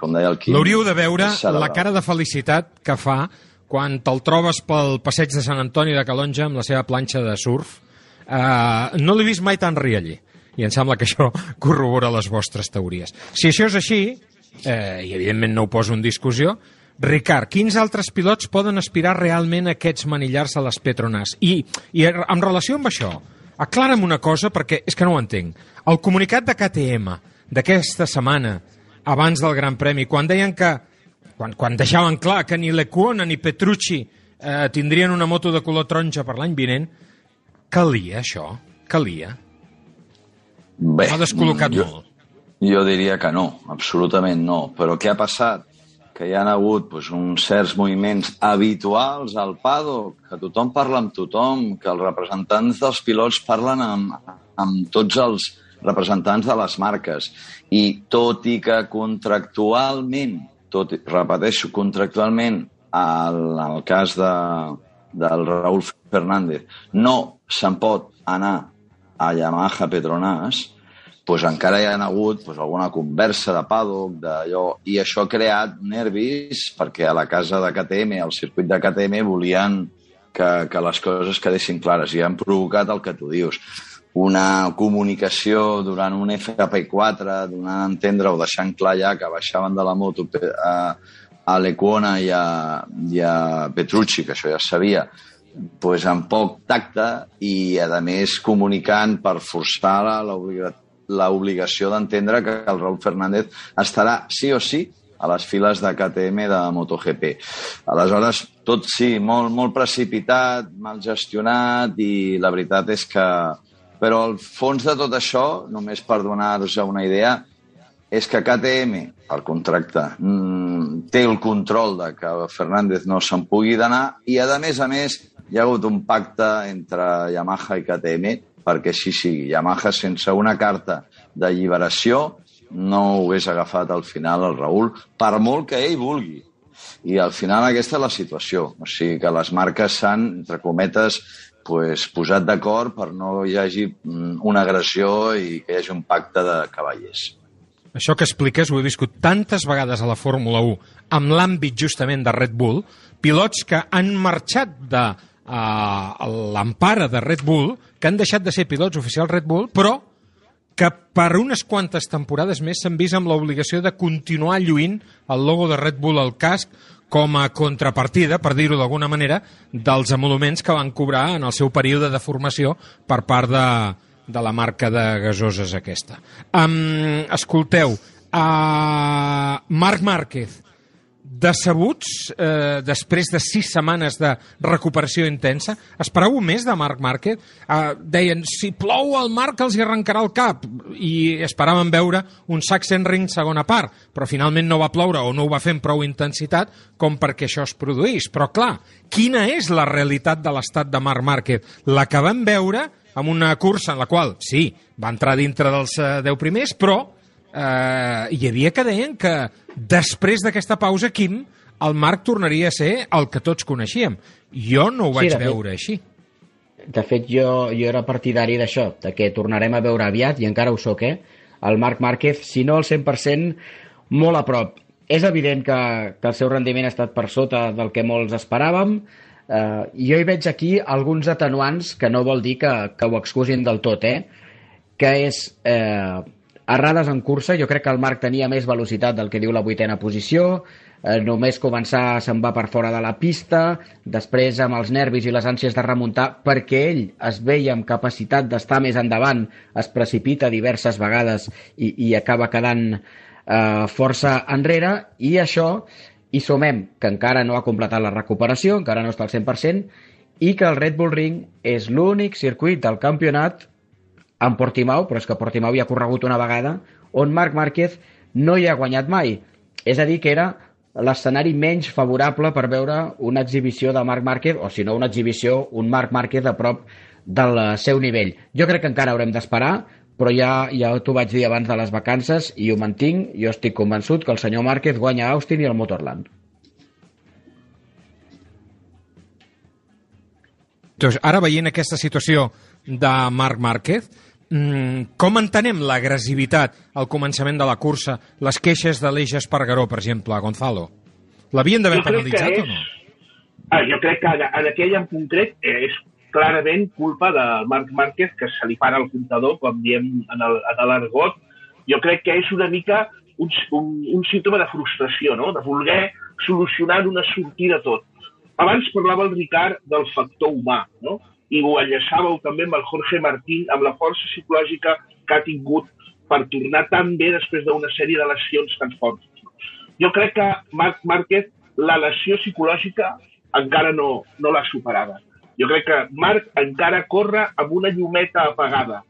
com deia el Quim... L'hauríeu de veure la cara de felicitat que fa quan te'l trobes pel passeig de Sant Antoni de Calonja amb la seva planxa de surf. Uh, no l'he vist mai tan rialler i em sembla que això corrobora les vostres teories. Si això és així, eh, i evidentment no ho poso en discussió, Ricard, quins altres pilots poden aspirar realment a aquests manillars a les Petronas? I, i en relació amb això, aclara'm una cosa perquè és que no ho entenc. El comunicat de KTM d'aquesta setmana, abans del Gran Premi, quan deien que, quan, quan deixaven clar que ni Lecuona ni Petrucci eh, tindrien una moto de color taronja per l'any vinent, calia això? Calia? Bé, M'ha descol·locat jo, molt. Jo diria que no, absolutament no. Però què ha passat? Que hi ha hagut doncs, uns certs moviments habituals al paddock, que tothom parla amb tothom, que els representants dels pilots parlen amb, amb tots els representants de les marques. I tot i que contractualment, tot, repeteixo, contractualment, al, al cas de, del Raúl Fernández, no se'n pot anar a Yamaha Petronas, pues encara hi ha hagut pues, alguna conversa de paddock, d'allò, i això ha creat nervis perquè a la casa de KTM, al circuit de KTM, volien que, que les coses quedessin clares i han provocat el que tu dius. Una comunicació durant un FP4 donant a entendre o deixant clar ja que baixaven de la moto a, a Lecuona i a, i a Petrucci, que això ja sabia, pues, amb poc tacte i, a més, comunicant per forçar l'obligació l'obligació d'entendre que el Raúl Fernández estarà sí o sí a les files de KTM de MotoGP. Aleshores, tot sí, molt, molt precipitat, mal gestionat i la veritat és que... Però el fons de tot això, només per donar-vos una idea, és que KTM, el contracte, mmm, té el control de que Fernández no se'n pugui d'anar i, a més a més, hi ha hagut un pacte entre Yamaha i KTM perquè així sigui. Yamaha, sense una carta d'alliberació, no ho hagués agafat al final el Raül, per molt que ell vulgui. I al final aquesta és la situació. O sigui que les marques s'han, entre cometes, pues, posat d'acord per no hi hagi mm, una agressió i que hi hagi un pacte de cavallers. Això que expliques ho he viscut tantes vegades a la Fórmula 1 amb l'àmbit justament de Red Bull, pilots que han marxat de uh, l'empara de Red Bull, que han deixat de ser pilots oficials Red Bull, però que per unes quantes temporades més s'han vist amb l'obligació de continuar lluint el logo de Red Bull al casc com a contrapartida, per dir-ho d'alguna manera, dels emoluments que van cobrar en el seu període de formació per part de, de la marca de gasoses aquesta. Um, escolteu, uh, Marc Márquez, decebuts eh, després de sis setmanes de recuperació intensa. Esperau més de Marc Márquez? Eh, deien, si plou el Marc els hi arrencarà el cap i esperaven veure un Sachsenring segona part, però finalment no va ploure o no ho va fer amb prou intensitat com perquè això es produís. Però clar, quina és la realitat de l'estat de Marc Márquez? La que vam veure amb una cursa en la qual, sí, va entrar dintre dels eh, 10 primers, però eh, hi havia que deien que després d'aquesta pausa, Quim, el Marc tornaria a ser el que tots coneixíem. Jo no ho vaig fet- veure així. De fet, jo, jo era partidari d'això, de que tornarem a veure aviat, i encara ho sóc, eh? El Marc Márquez, si no al 100%, molt a prop. És evident que, que el seu rendiment ha estat per sota del que molts esperàvem. Eh, jo hi veig aquí alguns atenuants que no vol dir que, que ho excusin del tot, eh? Que és eh, errades en cursa. Jo crec que el Marc tenia més velocitat del que diu la vuitena posició, eh, només començar se'n va per fora de la pista, després amb els nervis i les ànsies de remuntar, perquè ell es veia amb capacitat d'estar més endavant, es precipita diverses vegades i, i acaba quedant eh, força enrere, i això hi sumem que encara no ha completat la recuperació, encara no està al 100%, i que el Red Bull Ring és l'únic circuit del campionat en Portimau, però és que Portimau ja ha corregut una vegada, on Marc Márquez no hi ha guanyat mai. És a dir, que era l'escenari menys favorable per veure una exhibició de Marc Márquez, o si no una exhibició, un Marc Márquez a prop del seu nivell. Jo crec que encara haurem d'esperar, però ja, ja t'ho vaig dir abans de les vacances i ho mantinc, jo estic convençut que el senyor Márquez guanya a Austin i el Motorland. Doncs ara veient aquesta situació de Marc Márquez, com entenem l'agressivitat al començament de la cursa, les queixes de l'Eix Espargaró, per exemple, a Gonzalo? L'havien d'haver penalitzat o és- no? Ah, jo crec que en, en aquell en concret és clarament culpa de Marc Márquez que se li para el comptador, com diem en l'argot. Jo crec que és una mica un, un, un símptoma de frustració, no? de voler solucionar una sortida tot. Abans parlava el Ricard del factor humà, no? I ho enllaçàveu també amb el Jorge Martín, amb la força psicològica que ha tingut per tornar tan bé després d'una sèrie de lesions tan fortes. Jo crec que Marc Márquez, la lesió psicològica encara no, no l'ha superada. Jo crec que Marc encara corre amb una llumeta apagada.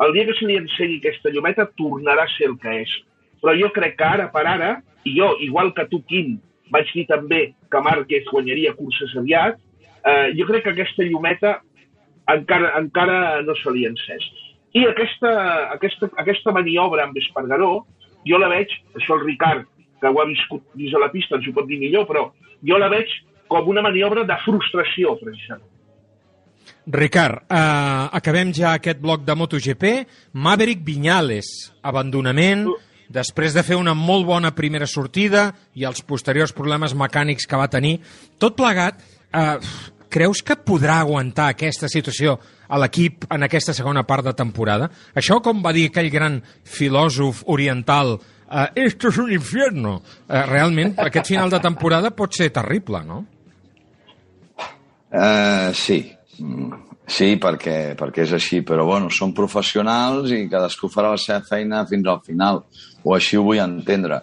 El dia que se li encegui aquesta llumeta tornarà a ser el que és. Però jo crec que ara per ara, i jo, igual que tu, Quim, vaig dir també que Márquez guanyaria curses aviat, eh, jo crec que aquesta llumeta encara, encara no se li encès. I aquesta, aquesta, aquesta maniobra amb Espargaró, jo la veig, això el Ricard, que ho ha viscut dins de la pista, ens ho pot dir millor, però jo la veig com una maniobra de frustració, precisament. Ricard, eh, acabem ja aquest bloc de MotoGP. Maverick Viñales, abandonament, després de fer una molt bona primera sortida i els posteriors problemes mecànics que va tenir. Tot plegat, eh, creus que podrà aguantar aquesta situació a l'equip en aquesta segona part de temporada? Això, com va dir aquell gran filòsof oriental, eh, esto es un infierno. Eh, realment, aquest final de temporada pot ser terrible, no? Uh, sí, sí, perquè, perquè és així, però bueno, són professionals i cadascú farà la seva feina fins al final, o així ho vull entendre.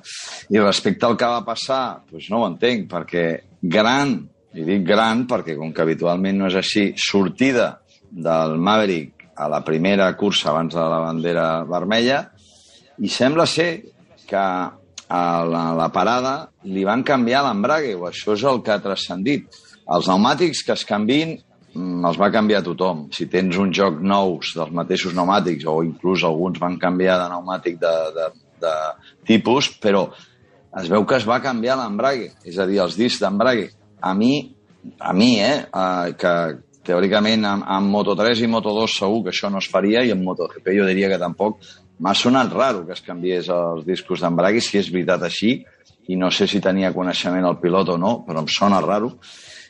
I respecte al que va passar, doncs no ho entenc, perquè gran, i dic gran perquè com que habitualment no és així, sortida del Maverick a la primera cursa abans de la bandera vermella, i sembla ser que a la, a la parada li van canviar l'embrague, o això és el que ha transcendit. Els pneumàtics que es canvin mm, els va canviar tothom. Si tens un joc nous dels mateixos pneumàtics, o inclús alguns van canviar de pneumàtic de, de, de tipus, però es veu que es va canviar l'embrague, és a dir, els discs d'embrague. A mi, a mi, eh, eh, que teòricament amb, amb Moto3 i Moto2 segur que això no es faria i amb MotoGP jo diria que tampoc m'ha sonat raro que es canviés els discos d'embrague, si és veritat així, i no sé si tenia coneixement el pilot o no, però em sona raro.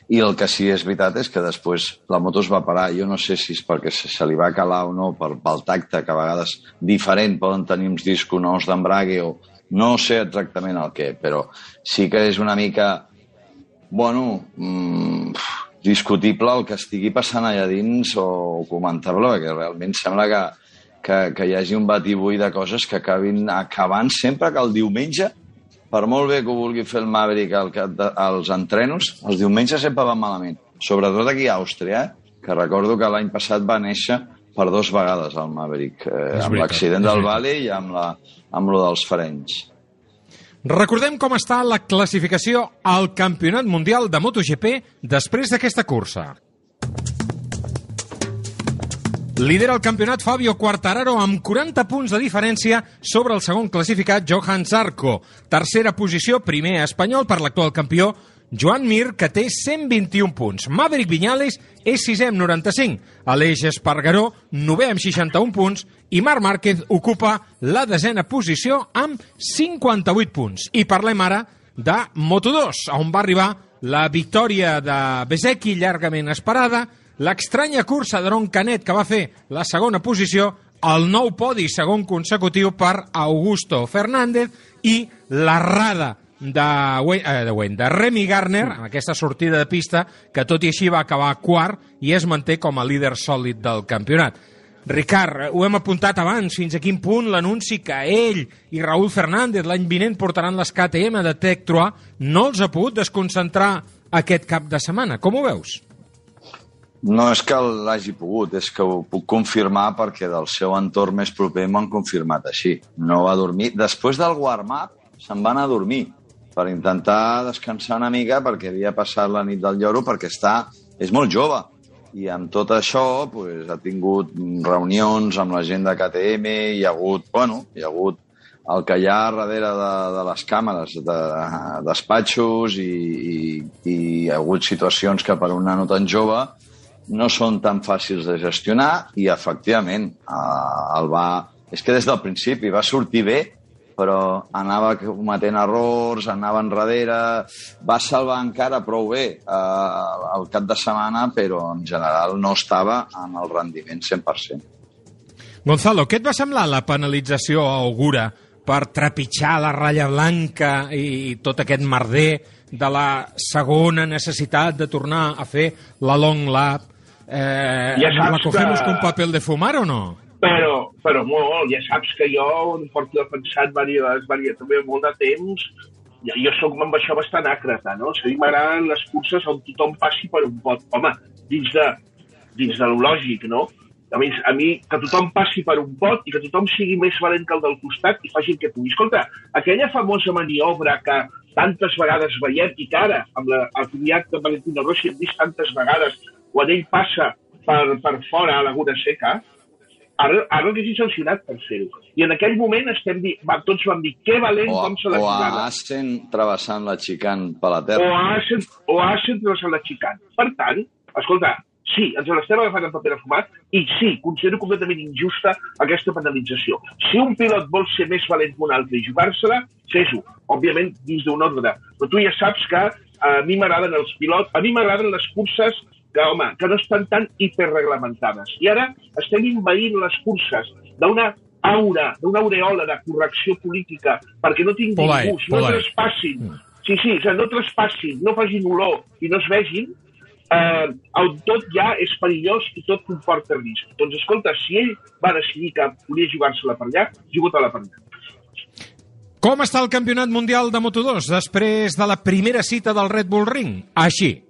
I el que sí és veritat és que després la moto es va parar. Jo no sé si és perquè se, se li va calar o no per, pel tacte, que a vegades diferent poden tenir uns discos nous d'embrague o no sé exactament el què, però sí que és una mica, bueno, mmm, discutible el que estigui passant allà dins o comentar-lo, perquè realment sembla que, que, que hi hagi un batibull de coses que acabin acabant sempre que el diumenge per molt bé que ho vulgui fer el Maverick de, als entrenos, els diumenges sempre van malament. Sobretot aquí a Àustria, eh? que recordo que l'any passat va néixer per dos vegades el Maverick, eh, amb l'accident del. Valley i amb, la, amb lo dels Ferencs. Recordem com està la classificació al Campionat Mundial de MotoGP després d'aquesta cursa. Lidera el campionat Fabio Quartararo amb 40 punts de diferència sobre el segon classificat Johan Zarco. Tercera posició, primer espanyol per l'actual campió Joan Mir, que té 121 punts. Maverick Viñales és sisè amb 95. Aleix Espargaró, novè amb 61 punts. I Marc Márquez ocupa la desena posició amb 58 punts. I parlem ara de Moto2, on va arribar la victòria de Bezzecchi llargament esperada, l'estranya cursa d'Aron Canet que va fer la segona posició, el nou podi segon consecutiu per Augusto Fernández i l'errada de, Wayne, eh, de, Wayne, de Remy Garner en aquesta sortida de pista que tot i així va acabar quart i es manté com a líder sòlid del campionat. Ricard, ho hem apuntat abans, fins a quin punt l'anunci que ell i Raúl Fernández l'any vinent portaran les KTM de Tech 3 no els ha pogut desconcentrar aquest cap de setmana. Com ho veus? No és que l'hagi pogut, és que ho puc confirmar perquè del seu entorn més proper m'han confirmat així. No va dormir. Després del warm-up se'n va anar a dormir per intentar descansar una mica perquè havia passat la nit del lloro perquè està, és molt jove i amb tot això pues, ha tingut reunions amb la gent de KTM, hi ha hagut, bueno, hi ha hagut el que hi ha darrere de, de les càmeres de despatxos i, i, i hi ha hagut situacions que per un nano tan jove no són tan fàcils de gestionar i, efectivament, eh, el va... És que des del principi va sortir bé, però anava cometent errors, anava enrere, va salvar encara prou bé eh, el cap de setmana, però en general no estava en el rendiment 100%. Gonzalo, què et va semblar la penalització a Augura per trepitjar la ratlla blanca i tot aquest merder de la segona necessitat de tornar a fer la long lap? Eh, Ja saps ¿La cogemos que- con papel de fumar o no? Però, però molt, ja saps que jo em porto defensat diverses, diverses, també molt de temps, jo, jo sóc amb això bastant àcrata, no? O sigui, m'agraden les curses on tothom passi per un pot. Home, dins de, dins de lo lògic, no? A mi, a mi, que tothom passi per un pot i que tothom sigui més valent que el del costat i faci el que pugui. Escolta, aquella famosa maniobra que tantes vegades veiem i que ara, amb la, el comiat de Valentino Rossi, hem vist tantes vegades quan ell passa per, per fora a Laguna Seca, ara, ara que és sancionat per fer-ho. I en aquell moment estem di... va, tots vam dir que valent O, com se la o a. Asen travessant la xicant per la O terra. a Asen, o a Asen se la xicant. Per tant, escolta, sí, ens l'estem agafant en paper de fumat i sí, considero completament injusta aquesta penalització. Si un pilot vol ser més valent que un altre i jugar-se-la, fes-ho, òbviament dins d'un ordre. Però tu ja saps que a mi m'agraden els pilots, a mi m'agraden les curses que, home, que no estan tan hiperreglamentades. I ara estem invaint les curses d'una aura, d'una aureola de correcció política perquè no tinguin Polai, gust, no polai. traspassin. Sí, sí, o sigui, no traspassin, no facin olor i no es vegin, eh, el tot ja és perillós i tot comporta risc. Doncs escolta, si ell va decidir que volia jugar-se-la per allà, juga-te-la per allà. Com està el Campionat Mundial de Moto2 després de la primera cita del Red Bull Ring? Així.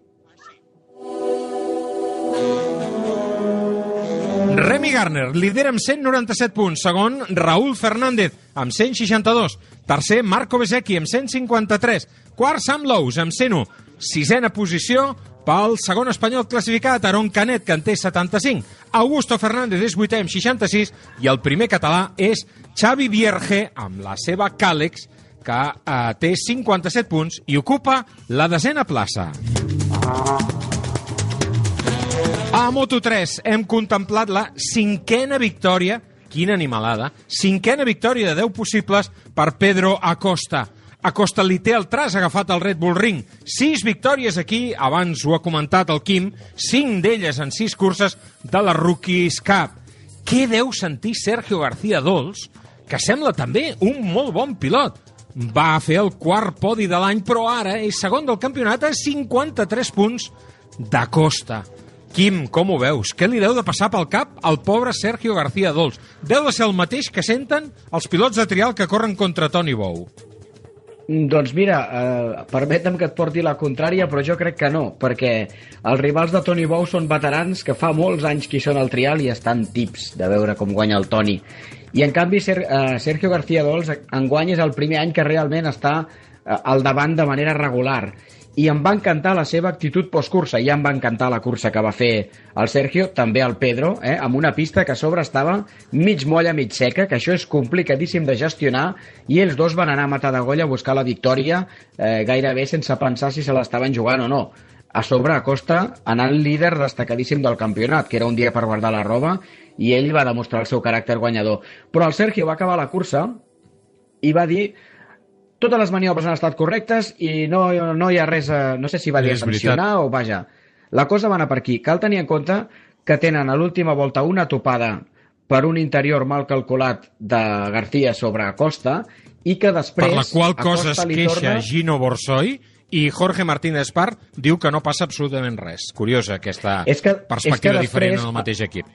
Remy Garner lidera amb 197 punts, segon Raúl Fernández amb 162, tercer Marco Bezzecchi amb 153, quart Sam Lowe's amb 101, sisena posició pel segon espanyol classificat, Aron Canet, que en té 75. Augusto Fernández és vuitè amb 66 i el primer català és Xavi Vierge amb la seva Càlex, que eh, té 57 punts i ocupa la desena plaça. A Moto3 hem contemplat la cinquena victòria, quina animalada, cinquena victòria de 10 possibles per Pedro Acosta. Acosta li té el tras agafat al Red Bull Ring. Sis victòries aquí, abans ho ha comentat el Quim, cinc d'elles en sis curses de la Rookies Cup. Què deu sentir Sergio García Dols, que sembla també un molt bon pilot? Va fer el quart podi de l'any, però ara és segon del campionat a 53 punts d'Acosta. Quim, com ho veus? Què li deu de passar pel cap al pobre Sergio García Dols? Deu de ser el mateix que senten els pilots de trial que corren contra Toni Bou. Doncs mira, eh, permetem que et porti la contrària, però jo crec que no, perquè els rivals de Toni Bou són veterans que fa molts anys que són al trial i estan tips de veure com guanya el Toni. I en canvi Ser, eh, Sergio García Dols enguany és el primer any que realment està eh, al davant de manera regular i em va encantar la seva actitud postcursa. Ja em va encantar la cursa que va fer el Sergio, també el Pedro, eh, amb una pista que a sobre estava mig molla, mig seca, que això és complicadíssim de gestionar, i ells dos van anar a matar de golla a buscar la victòria eh, gairebé sense pensar si se l'estaven jugant o no. A sobre, Acosta, anant líder destacadíssim del campionat, que era un dia per guardar la roba, i ell va demostrar el seu caràcter guanyador. Però el Sergio va acabar la cursa i va dir totes les maniobres han estat correctes i no, no hi ha res, a, no sé si va dir És sancionar o vaja. La cosa va anar per aquí. Cal tenir en compte que tenen a l'última volta una topada per un interior mal calculat de García sobre Acosta i que després... Per la qual cosa es Acosta li queixa torna- Gino Borsoi i Jorge Martínez Part diu que no passa absolutament res. Curiosa aquesta És que- perspectiva és que diferent després- en el mateix equip.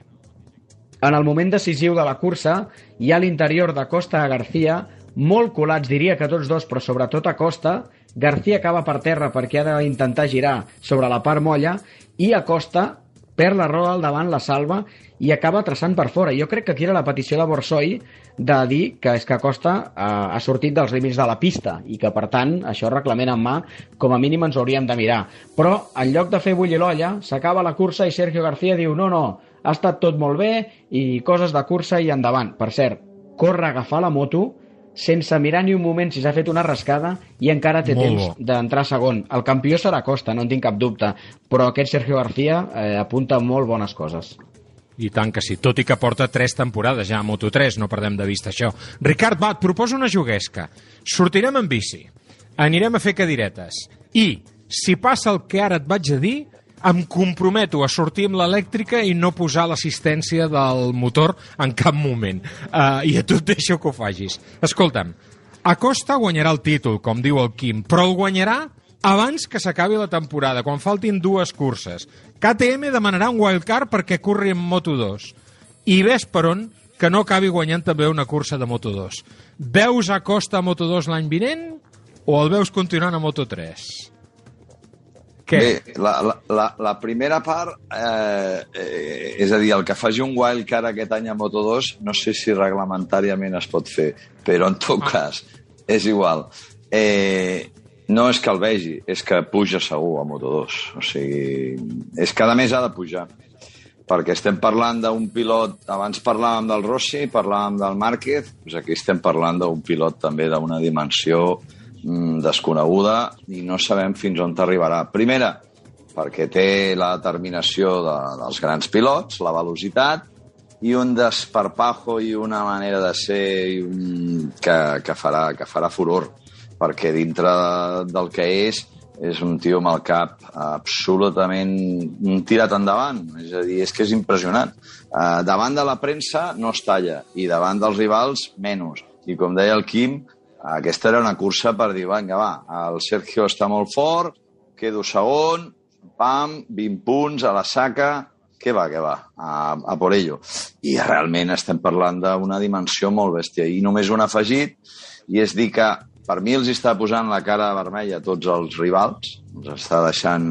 en el moment decisiu de la cursa hi ha l'interior de Costa a García molt colats, diria que tots dos, però sobretot a Costa. García acaba per terra perquè ha d'intentar girar sobre la part molla i Acosta perd la roda al davant, la salva i acaba traçant per fora. Jo crec que aquí era la petició de Borsoi de dir que és que Costa eh, ha sortit dels límits de la pista i que, per tant, això reglament en mà, com a mínim ens hauríem de mirar. Però, en lloc de fer bullir l'olla, s'acaba la cursa i Sergio García diu no, no, ha estat tot molt bé i coses de cursa i endavant. Per cert, corre a agafar la moto sense mirar ni un moment si s'ha fet una rascada i encara té Molt temps d'entrar segon. El campió serà Costa, no en tinc cap dubte, però aquest Sergio García eh, apunta molt bones coses. I tant que sí, tot i que porta tres temporades ja a Moto3, no perdem de vista això. Ricard, va, et proposo una juguesca. Sortirem en bici, anirem a fer cadiretes i, si passa el que ara et vaig a dir, em comprometo a sortir amb l'elèctrica i no posar l'assistència del motor en cap moment. Uh, I a tu et deixo que ho facis. Escolta'm, Acosta guanyarà el títol, com diu el Quim, però el guanyarà abans que s'acabi la temporada, quan faltin dues curses. KTM demanarà un wildcard perquè corri en Moto2. I ves per on que no acabi guanyant també una cursa de Moto2. Veus Acosta a Moto2 l'any vinent o el veus continuant a Moto3? Què? Bé, la, la, la, la primera part, eh, eh, és a dir, el que faci un wildcard aquest any a Moto2, no sé si reglamentàriament es pot fer, però en tot cas, és igual. Eh, no és que el vegi, és que puja segur a Moto2. O sigui, és que a més ha de pujar. Perquè estem parlant d'un pilot, abans parlàvem del Rossi, parlàvem del Márquez, doncs aquí estem parlant d'un pilot també d'una dimensió desconeguda i no sabem fins on arribarà. Primera, perquè té la determinació de, dels grans pilots, la velocitat, i un desparpajo i una manera de ser i un, que, que, farà, que farà furor, perquè dintre del que és, és un tio amb el cap absolutament tirat endavant. És a dir, és que és impressionant. Uh, davant de la premsa no es talla, i davant dels rivals, menys. I com deia el Quim, aquesta era una cursa per dir, vinga, va, el Sergio està molt fort, quedo segon, pam, 20 punts a la saca, què va, què va, a, a por ello. I realment estem parlant d'una dimensió molt bèstia. I només un afegit, i és dir que per mi els està posant la cara vermella a tots els rivals, els està deixant...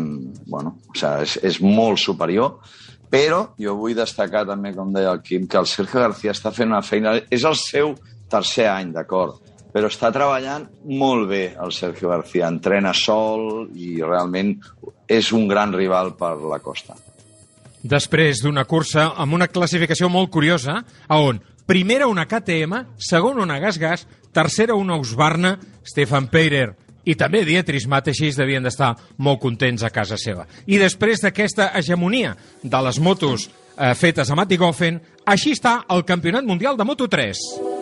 Bueno, o sigui, és, és molt superior, però jo vull destacar també, com deia el Quim, que el Sergio García està fent una feina... És el seu tercer any, d'acord, però està treballant molt bé el Sergio García. Entrena sol i realment és un gran rival per la Costa. Després d'una cursa amb una classificació molt curiosa, a on primera una KTM, segona una Gas-Gas, tercera una Husqvarna, Stefan Peirer i també Dietrich Mateixis devien d'estar molt contents a casa seva. I després d'aquesta hegemonia de les motos eh, fetes a Matigofen, així està el Campionat Mundial de Moto3.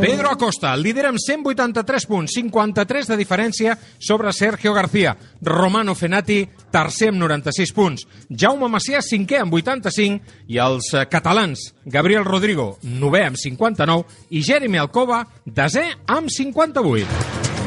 Pedro Acosta, líder amb 183 punts, 53 de diferència sobre Sergio García. Romano Fenati, tercer amb 96 punts. Jaume Macià, cinquè amb 85. I els eh, catalans, Gabriel Rodrigo, novè amb 59. I Jeremy Alcoba, desè amb 58.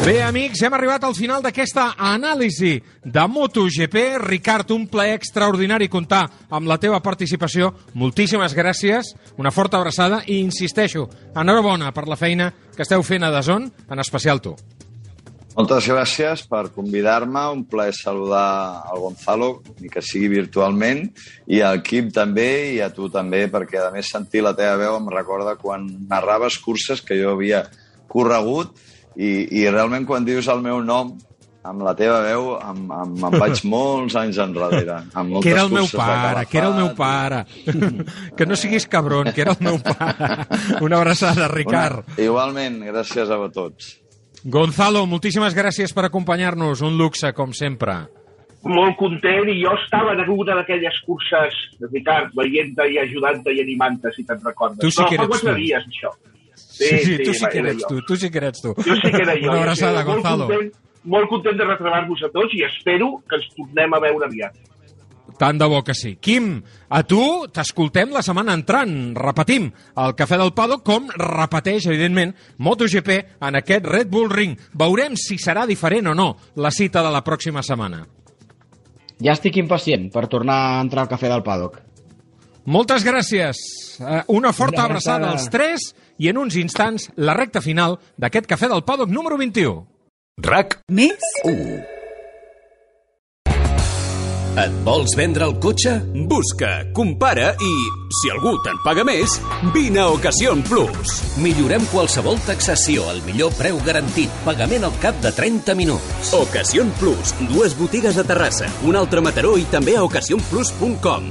Bé, amics, hem arribat al final d'aquesta anàlisi de MotoGP. Ricard, un plaer extraordinari comptar amb la teva participació. Moltíssimes gràcies, una forta abraçada i insisteixo, enhorabona per la feina que esteu fent a Dazón, en especial tu. Moltes gràcies per convidar-me, un plaer saludar al Gonzalo, ni que sigui virtualment, i al Quim també, i a tu també, perquè a més sentir la teva veu em recorda quan narraves curses que jo havia corregut, i, i realment quan dius el meu nom, amb la teva veu em, em, em vaig molts anys enrere. Amb moltes que era el meu pare, que era el meu pare. que no siguis cabron, que era el meu pare. Una abraçada, Ricard. Una, igualment, gràcies a tots. Gonzalo, moltíssimes gràcies per acompanyar-nos. Un luxe, com sempre. Molt content, i jo estava en una d'aquelles curses, Ricard, veient-te i ajudant-te i animant-te, si te'n recordes. Tu sí que eres fa quatre tu. dies, això. Sí, sí, tu sí que eres tu, tu sí que eres tu. Jo sí que era jo. Una abraçada, molt Gonzalo. Content, molt content de retrobar-vos a tots i espero que ens tornem a veure aviat. Tant de bo que sí. Quim, a tu t'escoltem la setmana entrant. Repetim, el Cafè del Pado com repeteix, evidentment, MotoGP en aquest Red Bull Ring. Veurem si serà diferent o no la cita de la pròxima setmana. Ja estic impacient per tornar a entrar al cafè del paddock. Moltes gràcies. Eh, Una forta Una abraçada als tres i en uns instants la recta final d'aquest Cafè del Paddock número 21. RAC Més? 1 Et vols vendre el cotxe? Busca, compara i, si algú te'n paga més, vine a Ocasión Plus. Millorem qualsevol taxació al millor preu garantit. Pagament al cap de 30 minuts. Ocasión Plus, dues botigues a Terrassa, un altre a Mataró i també a ocasionplus.com.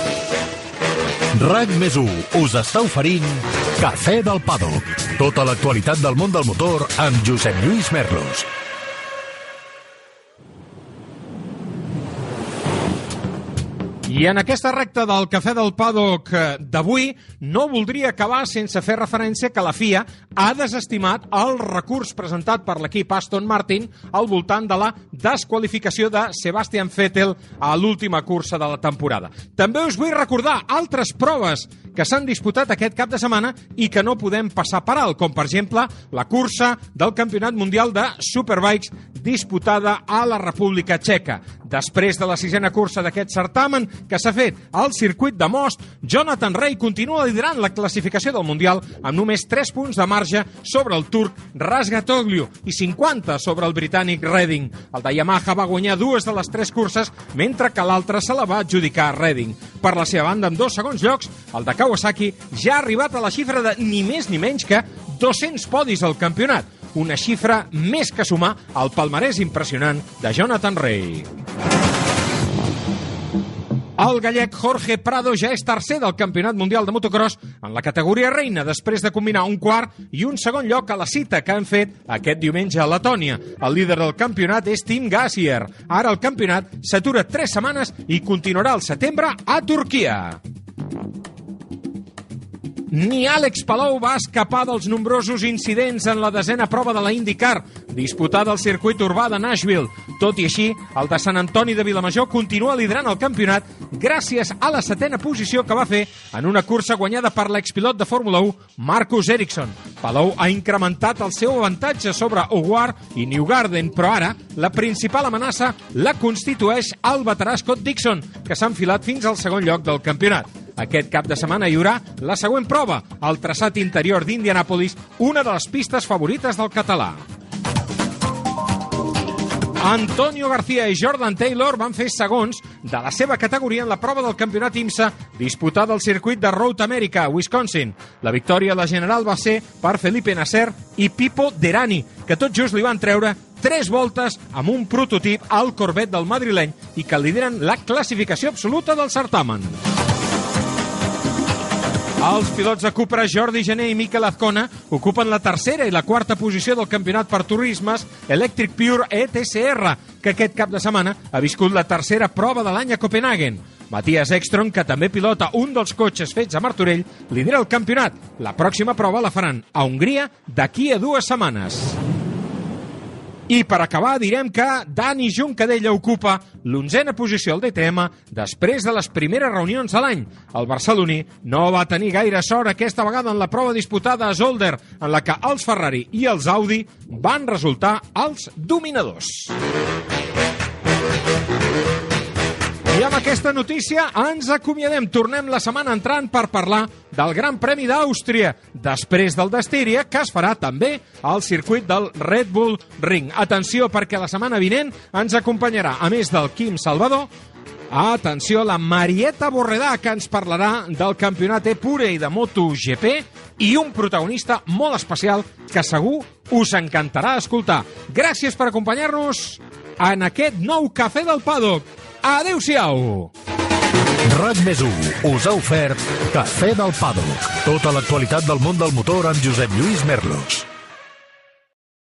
RAC més us està oferint Cafè del Paddock. Tota l'actualitat del món del motor amb Josep Lluís Merlos. I en aquesta recta del Cafè del Paddock eh, d'avui no voldria acabar sense fer referència que la FIA ha desestimat el recurs presentat per l'equip Aston Martin al voltant de la desqualificació de Sebastian Vettel a l'última cursa de la temporada. També us vull recordar altres proves que s'han disputat aquest cap de setmana i que no podem passar per alt, com per exemple la cursa del Campionat Mundial de Superbikes disputada a la República Txeca. Després de la sisena cursa d'aquest certamen que s'ha fet al circuit de Most, Jonathan Rey continua liderant la classificació del Mundial amb només 3 punts de marge sobre el turc Rasgatoglio i 50 sobre el britànic Redding. El de Yamaha va guanyar dues de les tres curses, mentre que l'altra se la va adjudicar a Redding. Per la seva banda, amb dos segons llocs, el de Kawasaki ja ha arribat a la xifra de ni més ni menys que 200 podis al campionat, una xifra més que sumar al palmarès impressionant de Jonathan Rey. El gallec Jorge Prado ja és tercer del Campionat Mundial de Motocross en la categoria reina, després de combinar un quart i un segon lloc a la cita que han fet aquest diumenge a Letònia. El líder del campionat és Tim Gassier. Ara el campionat s'atura tres setmanes i continuarà al setembre a Turquia. Ni Àlex Palou va escapar dels nombrosos incidents en la desena prova de la IndyCar, disputada al circuit urbà de Nashville. Tot i així, el de Sant Antoni de Vilamajor continua liderant el campionat gràcies a la setena posició que va fer en una cursa guanyada per l'expilot de Fórmula 1, Marcus Ericsson. Palou ha incrementat el seu avantatge sobre O'War i Newgarden, però ara la principal amenaça la constitueix el veterà Scott Dixon, que s'ha enfilat fins al segon lloc del campionat. Aquest cap de setmana hi haurà la següent prova, el traçat interior d'Indianapolis, una de les pistes favorites del català. Antonio García i Jordan Taylor van fer segons de la seva categoria en la prova del campionat IMSA disputada al circuit de Road America, Wisconsin. La victòria de la general va ser per Felipe Nasser i Pipo Derani, que tot just li van treure tres voltes amb un prototip al Corvette del madrileny i que lideren la classificació absoluta del certamen. Els pilots de Cupra, Jordi Gené i Miquel Azcona, ocupen la tercera i la quarta posició del campionat per turismes Electric Pure ETCR, que aquest cap de setmana ha viscut la tercera prova de l'any a Copenhagen. Matías Ekstrom, que també pilota un dels cotxes fets a Martorell, lidera el campionat. La pròxima prova la faran a Hongria d'aquí a dues setmanes. I per acabar direm que Dani Juncadella ocupa l'onzena posició al DTM després de les primeres reunions de l'any. El barceloní no va tenir gaire sort aquesta vegada en la prova disputada a Zolder, en la que els Ferrari i els Audi van resultar els dominadors. Amb aquesta notícia ens acomiadem. Tornem la setmana entrant per parlar del Gran Premi d'Àustria, després del d'Estíria, que es farà també al circuit del Red Bull Ring. Atenció, perquè la setmana vinent ens acompanyarà, a més del Quim Salvador, Atenció, la Marieta Borredà, que ens parlarà del campionat E-Pure i de MotoGP, i un protagonista molt especial que segur us encantarà escoltar. Gràcies per acompanyar-nos en aquest nou Cafè del Paddock. Adéu-siau! RAC més us ha ofert Cafè del Paddock. Tota l'actualitat del món del motor amb Josep Lluís Merlos.